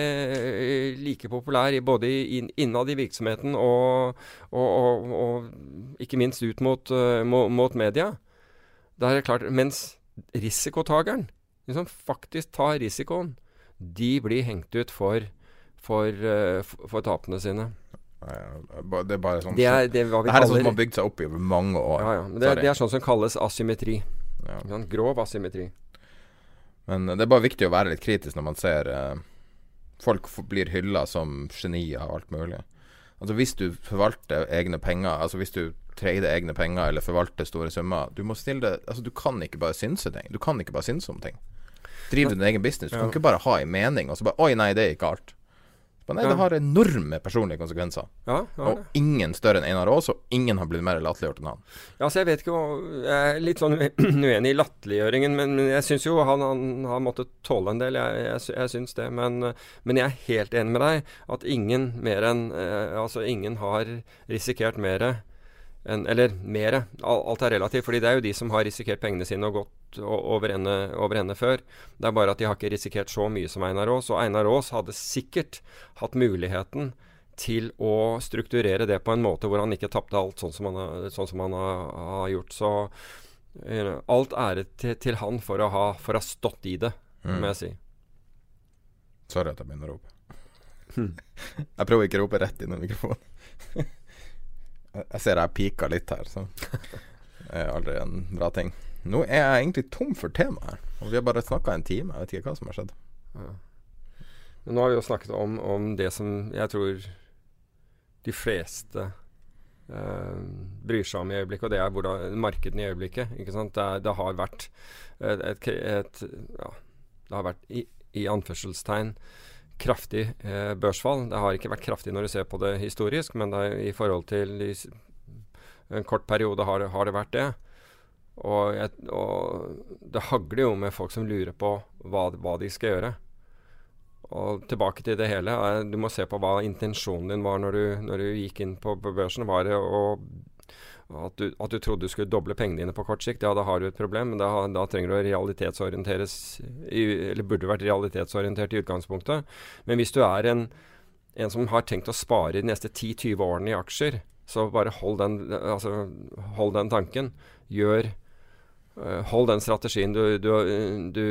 like populær både innad i virksomheten og, og, og, og ikke minst ut mot, mot, mot, media. Da er klart, Mens risikotakeren, de som faktisk tar risikoen, de blir hengt ut for, for, uh, for tapene sine. Det er bare sånn Det er, det, det her er sånn som har bygd seg opp i over mange år. Ja, ja. Det, det, er sånn som kalles asymmetri. Ja. Sånn grov asymmetri. Men det er bare viktig å være litt kritisk når man ser eh, folk blir hylla som genier og alt mulig. Altså Hvis du forvalter egne penger, altså hvis du trader egne penger eller forvalter store summer Du må stille det Altså du kan ikke bare synse ting. Du kan ikke bare synse om ting. Driver du din egen business. Du ja. kan ikke bare ha en mening og så bare Oi, nei, det er ikke alt. Men nei, det har enorme personlige konsekvenser. Ja, og ingen større enn Einar Aas, og ingen har blitt mer latterliggjort enn han. Ja, så Jeg vet ikke Jeg er litt sånn uenig i latterliggjøringen, men jeg syns jo han, han, har måttet tåle en del. Jeg, jeg, jeg syns det. Men, men, jeg er helt enig med deg at ingen mer enn eh, Altså, ingen har risikert mer en, eller mere. Alt er relativt. fordi det er jo de som har risikert pengene sine og gått over ende, over ende før. Det er bare at de har ikke risikert så mye som Einar Aas. Og Einar Aas hadde sikkert hatt muligheten til å strukturere det på en måte hvor han ikke tapte alt sånn som han, sånn som han har, har, gjort. Så you Alt ære til, til han for å, ha, for å ha stått i det, Mm. må jeg si. Sorry at jeg begynner å rope. jeg prøver ikke å rope rett inn i mikrofonen. jeg ser jeg pika litt her, så det er aldri en bra ting. Nå er jeg egentlig tom for tema her, og vi har bare snakka en time. Jeg vet ikke hva som har skjedd. Men nå har vi jo snakket om, om det som jeg tror de fleste eh, bryr seg om i øyeblikket, og det er hvordan markedene i øyeblikket. Ikke sant? Det, det har vært et, et, et Ja, det har vært i, i anførselstegn kraftig eh, børsfall. Det har ikke vært kraftig når du ser på det historisk, men det i forhold til i, en kort periode har det, har det vært det. Og, jeg, og det hagler jo med folk som lurer på hva, hva de skal gjøre. Og tilbake til det hele. eh, Du må se på hva intensjonen din var når du, når du gikk inn på, på børsen. Var det å, at, du, at du trodde du skulle doble pengene dine på kort sikt, ja, da har du et problem. Men da, da trenger du å realitetsorienteres i, Eller burde vært realitetsorientert i utgangspunktet. Men hvis du er en, en som har tenkt å spare de neste 10-20 årene i aksjer, så bare hold den, altså, hold den tanken. Gjør Eh, Hold den strategien du, du, du,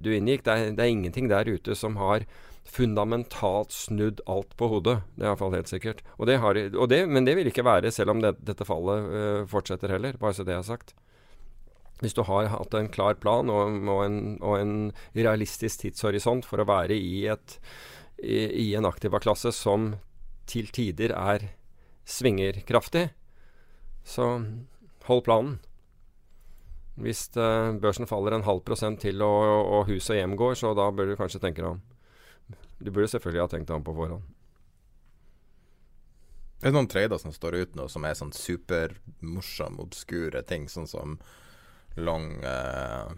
du inngikk. Det er, det er ingenting der ute som har fundamentalt snudd alt på hodet. Det er iallfall helt sikkert. Og det har, og det, men det vil ikke være selv om det, dette fallet eh, fortsetter heller, bare så det er sagt. Hvis du har hatt en klar plan og, og, en, og en realistisk tidshorisont for å være i, et, i, i en aktiva-klasse som til tider er svinger kraftig, så hold planen. Hvis eh, børsen faller en halv prosent til og, og hus og hjem går, så da bør du kanskje tenke deg om. Du burde selvfølgelig ha tenkt om på forhånd. Det er noen trader som står ut nå, som er sånn supermorsomme, obskure ting, sånn som long uh,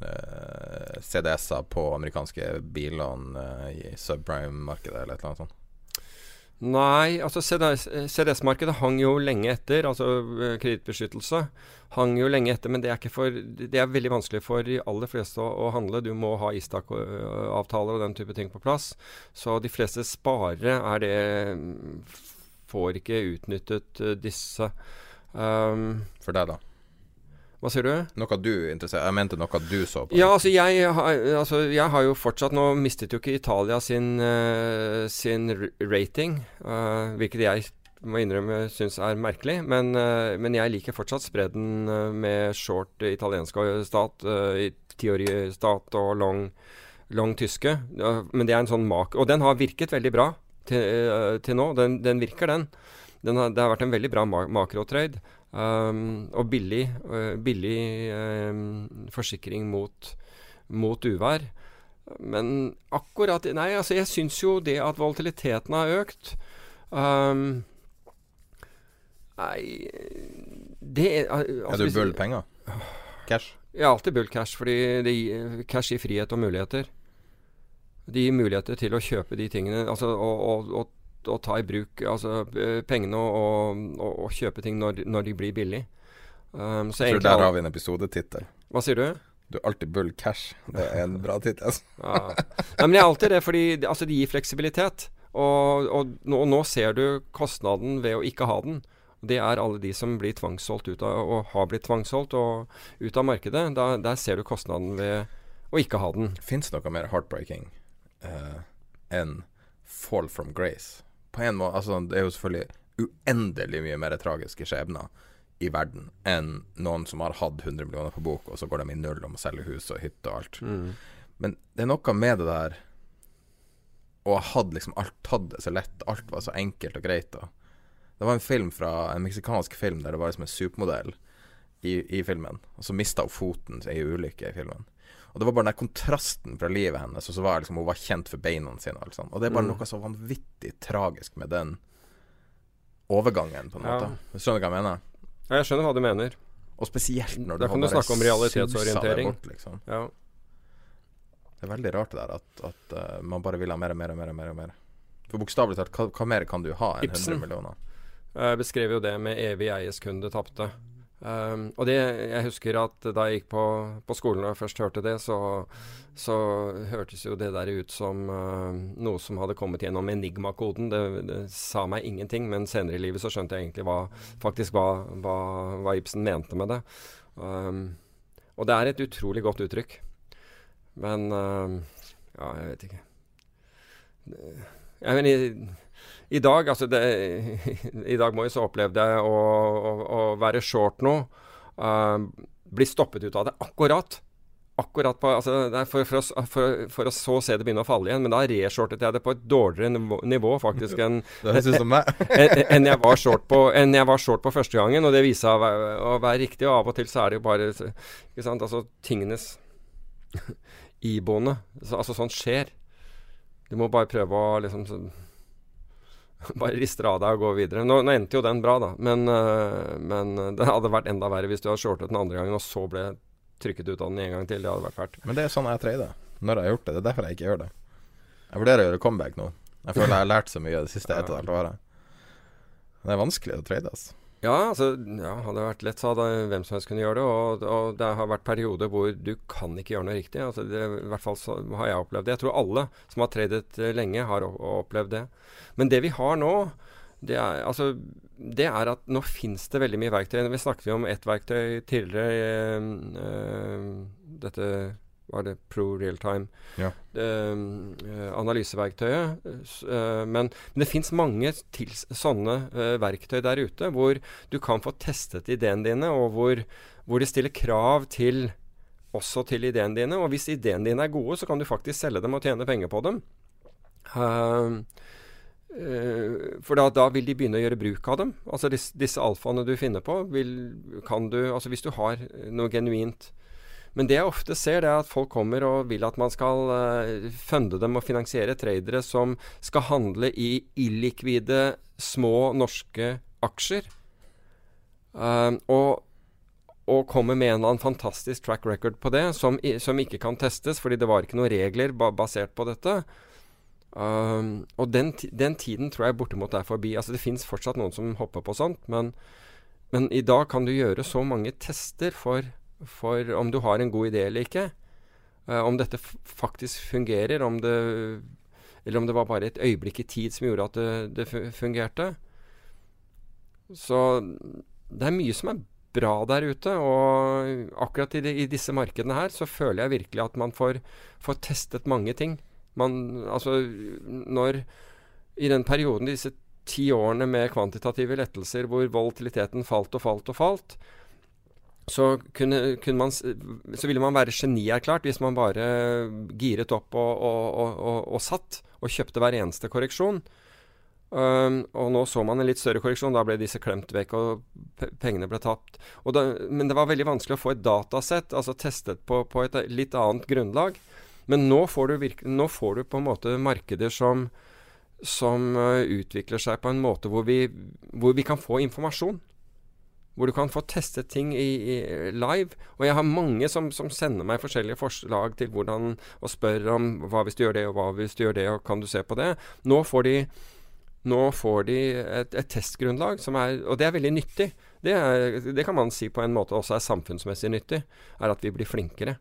uh, CDS-er på amerikanske bilene uh, i subprime-markedet, eller et eller annet sånt. Nei, altså CDS CDS-markedet hang jo lenge etter. Altså eh, kredittbeskyttelse hang jo lenge etter, men det er, for, det er veldig vanskelig for de aller fleste å, å handle. Du må ha ISTAC-avtaler og den type ting på plass. Så de fleste sparere er det Får ikke utnyttet eh, disse. Um, For deg, da? Hva sier du? Noe du interesserer, Jeg mente noe du så på. Ja, altså jeg, har, altså jeg har jo fortsatt Nå mistet jo ikke Italia sin, uh, sin rating, uh, hvilket jeg må innrømme syns er merkelig. Men, uh, men jeg liker fortsatt spredden med short italiensk stat, uh, teoristat og long, long tyske. Men det er en sånn mak... Og den har virket veldig bra til, til nå. Den, den virker, den. den har, det har vært en veldig bra ma makrotrade. Um, og billig, uh, billig um, forsikring mot, mot uvær. Men akkurat Nei, altså jeg syns jo det at volatiliteten har økt um, Nei Det er Er altså, du bullpenger. Cash? Jeg er alltid bull cash, fordi det gir, cash gir frihet og muligheter. Det gir muligheter til å kjøpe de tingene, altså og, og, å, å ta i bruk altså, eh, pengene og, og, og kjøpe ting når, når de blir billig. Um, så Jeg tror der har vi en episodetittel. Hva sier du? Du er alltid bull cash. Det er en bra tittel. Altså. Ja. Nei, men det er alltid det, fordi altså, det gir fleksibilitet. Og, og, nå, nå ser du kostnaden ved å ikke ha den. Det er alle de som blir tvangssolgt ut av, og har blitt tvangssolgt og ut av markedet. Da, der ser du kostnaden ved å ikke ha den. Fins noe mer heartbreaking uh, enn fall from grace? På en måte, altså Det er jo selvfølgelig uendelig mye mer tragiske skjebner i verden enn noen som har hatt 100 millioner på bok, og så går de i null og må selge hus og hytte og alt. Men det er noe med det der å ha hatt liksom alt tatt det så lett. Alt var så enkelt og greit. Og. Det var en film fra en meksikansk film der det var liksom en supermodell i, i filmen, og så mista hun foten i ei ulykke i filmen. Og det var bare den der kontrasten fra livet hennes, og så var liksom, hun var kjent for beina sine. Og, og det er bare Mm. noe så vanvittig tragisk med den overgangen, på en Ja. måte. Du hva jeg mener? Ja, jeg skjønner hva du mener. Og spesielt når Da du kan har du bare snakke om realitetsorientering. Bort, liksom. Ja. Det er veldig rart det der at, at uh, man bare vil ha mer og mer og mer. og mer, og mer. For bokstavelig talt, hva, hva mer kan du ha enn Ibsen. 100 millioner? Jeg beskrev jo det med evig eies kunde tapte. Um, og det, jeg husker at da jeg gikk på, på skolen og jeg først hørte det, så, så hørtes jo det der ut som uh, noe som hadde kommet gjennom enigmakoden. Det, det sa meg ingenting, men senere i livet så skjønte jeg egentlig hva, faktisk hva, hva, hva Ibsen mente med det. Um, og det er et utrolig godt uttrykk. Men uh, Ja, jeg vet ikke. Jeg mener, i, dag altså det, I dag må jeg så oppleve det å, å, å være short nå. Uh, bli stoppet ut av det akkurat akkurat på altså, for, for, å, for, for, å så se det begynne å falle igjen. Men da reshortet jeg det på et dårligere nivå, nivå faktisk enn en, en, jeg var short på, enn jeg var short på første gangen. Og det viser seg å, være, å være riktig. Og av og til så er det jo bare ikke sant, altså tingenes iboende. Altså sånt skjer. Du må bare prøve å liksom så, bare rister av deg og går videre. Nå, nå, endte jo den bra, da. Men, uh, men det hadde vært enda verre hvis du hadde shortet den andre gangen, og så ble trykket ut av den en gang til. Det hadde vært fælt. Men det er sånn jeg trader. Når jeg har gjort det. Det er derfor jeg ikke gjør det. Jeg vurderer å gjøre comeback nå. Jeg føler jeg har lært så mye det siste ett og et halvt året. Det er vanskelig å trade, altså. Ja, altså, ja, hadde det vært lett, så hadde hvem som helst kunne gjøre det. Og, og, det har vært perioder hvor du kan ikke gjøre noe riktig. Altså, det, I hvert fall så har jeg opplevd det. Jeg tror alle som har tradet eh, lenge, har opplevd det. Men det vi har nå, det er, altså, det er at nå fins det veldig mye verktøy. Vi snakket jo om ett verktøy tidligere. Øh, dette var det Pro Realtime. Ja. eh, analyseverktøyet. Uh, men, men, det fins mange til, sånne eh, verktøy der ute hvor du kan få testet ideene dine, og hvor, hvor de stiller krav til også til ideene dine. Og hvis ideene dine er gode, så kan du faktisk selge dem og tjene penger på dem. Uh, Uh, for da, da, vil de begynne å gjøre bruk av dem. Altså disse, disse alfaene du finner på, vil, kan du Altså hvis du har noe genuint Men det jeg ofte ser, det er at folk kommer og vil at man skal uh, funde dem og finansiere tradere som skal handle i illikvide, små norske aksjer. Uh, og og kommer med en eller annen fantastisk track record på det, som, som ikke kan testes, fordi det var ikke noen regler ba basert på dette. Um, og den, den, tiden tror jeg bortimot er forbi. Altså Det fins fortsatt noen som hopper på sånt, men, men, i dag kan du gjøre så mange tester for, for om du har en god idé eller ikke. Uh, om dette faktisk fungerer, om det, eller om det var bare et øyeblikk i tid som gjorde at det, det fungerte. Så det er mye som er bra der ute. Og akkurat i, de, i disse markedene her så føler jeg virkelig at man får, får testet mange ting. Man, altså, når I den perioden, disse ti årene med kvantitative lettelser hvor volatiliteten falt og falt og falt, så, kunne, kunne man, så ville man være genierklært hvis man bare giret opp og, og, og, og, satt og kjøpte hver eneste korreksjon. Um, og nå så man en litt større korreksjon. Da ble disse klemt vekk, og pengene ble tapt. Da, men det var veldig vanskelig å få et datasett, altså testet på, på et litt annet grunnlag. Men nå får du, nå får du på en måte markeder som, som uh, utvikler seg på en måte hvor vi, hvor vi, kan få informasjon. Hvor du kan få testet ting i, i live. Og jeg har mange som, som, sender meg forskjellige forslag til hvordan Og spør om hva hvis du gjør det, og hva hvis du gjør det, og kan du se på det? Nå får de, nå får de et, et testgrunnlag, som er, og det er veldig nyttig. Det, er, det kan man si på en måte også er samfunnsmessig nyttig. Er at vi blir flinkere.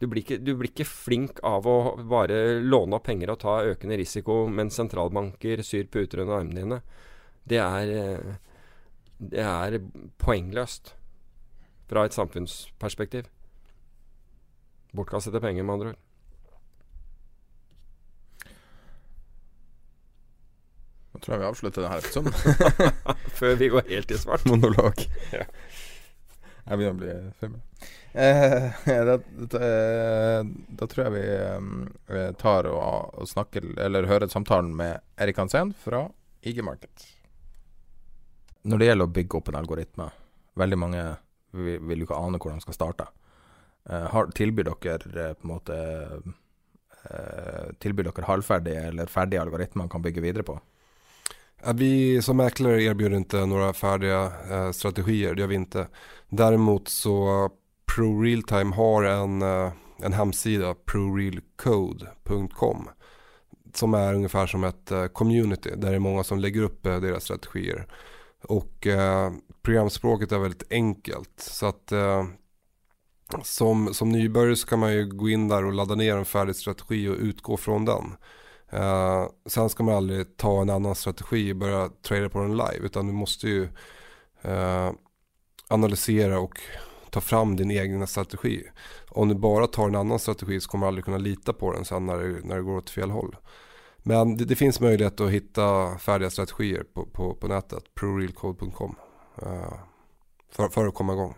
Du blir, ikke, du blir, ikke, flink av å bare låne opp penger og ta økende risiko mens sentralbanker syr puter under armene dine. Det er, eh, det er poengløst fra et samfunnsperspektiv. Bortkastede penger, med andre ord. Nå tror jeg vi avslutter denne episoden. Før vi går helt i svart. Monolog. Ja. Jeg begynner å bli full. Eh, da, da, eh, da, tror jeg vi eh, tar og, og, snakker Eller hører samtalen med Erik Hansen fra IG Market. Når det gjelder å bygge opp en algoritme, veldig mange vil, jo ikke ane hvordan de skal starte. Eh, tilbyr dere eh, på en måte eh, Tilbyr dere halvferdige eller ferdige algoritmer man kan bygge videre på? Vi som mäklare erbjuder inte några färdiga eh, strategier, det gör vi inte. Däremot så Pro Realtime har en, en hemsida, prorealcode.com som är ungefär som eh, community där det är många som lägger upp deres strategier. Och eh, programspråket är väldigt enkelt. Så att eh, som, som nybörjare så kan man ju gå in där och ladda ner en färdig strategi och utgå från den. Eh, sen ska man aldrig ta en annan strategi och börja trada på den live utan du måste ju eh, analysera och ta fram din egna strategi. Om du bara tar en annan strategi så kommer du aldrig kunna lita på den sen när det, när det går åt fel håll. Men det, det finns möjlighet att hitta färdiga strategier på, på, på nätet, prorealcode.com, uh, för, för att komma igång.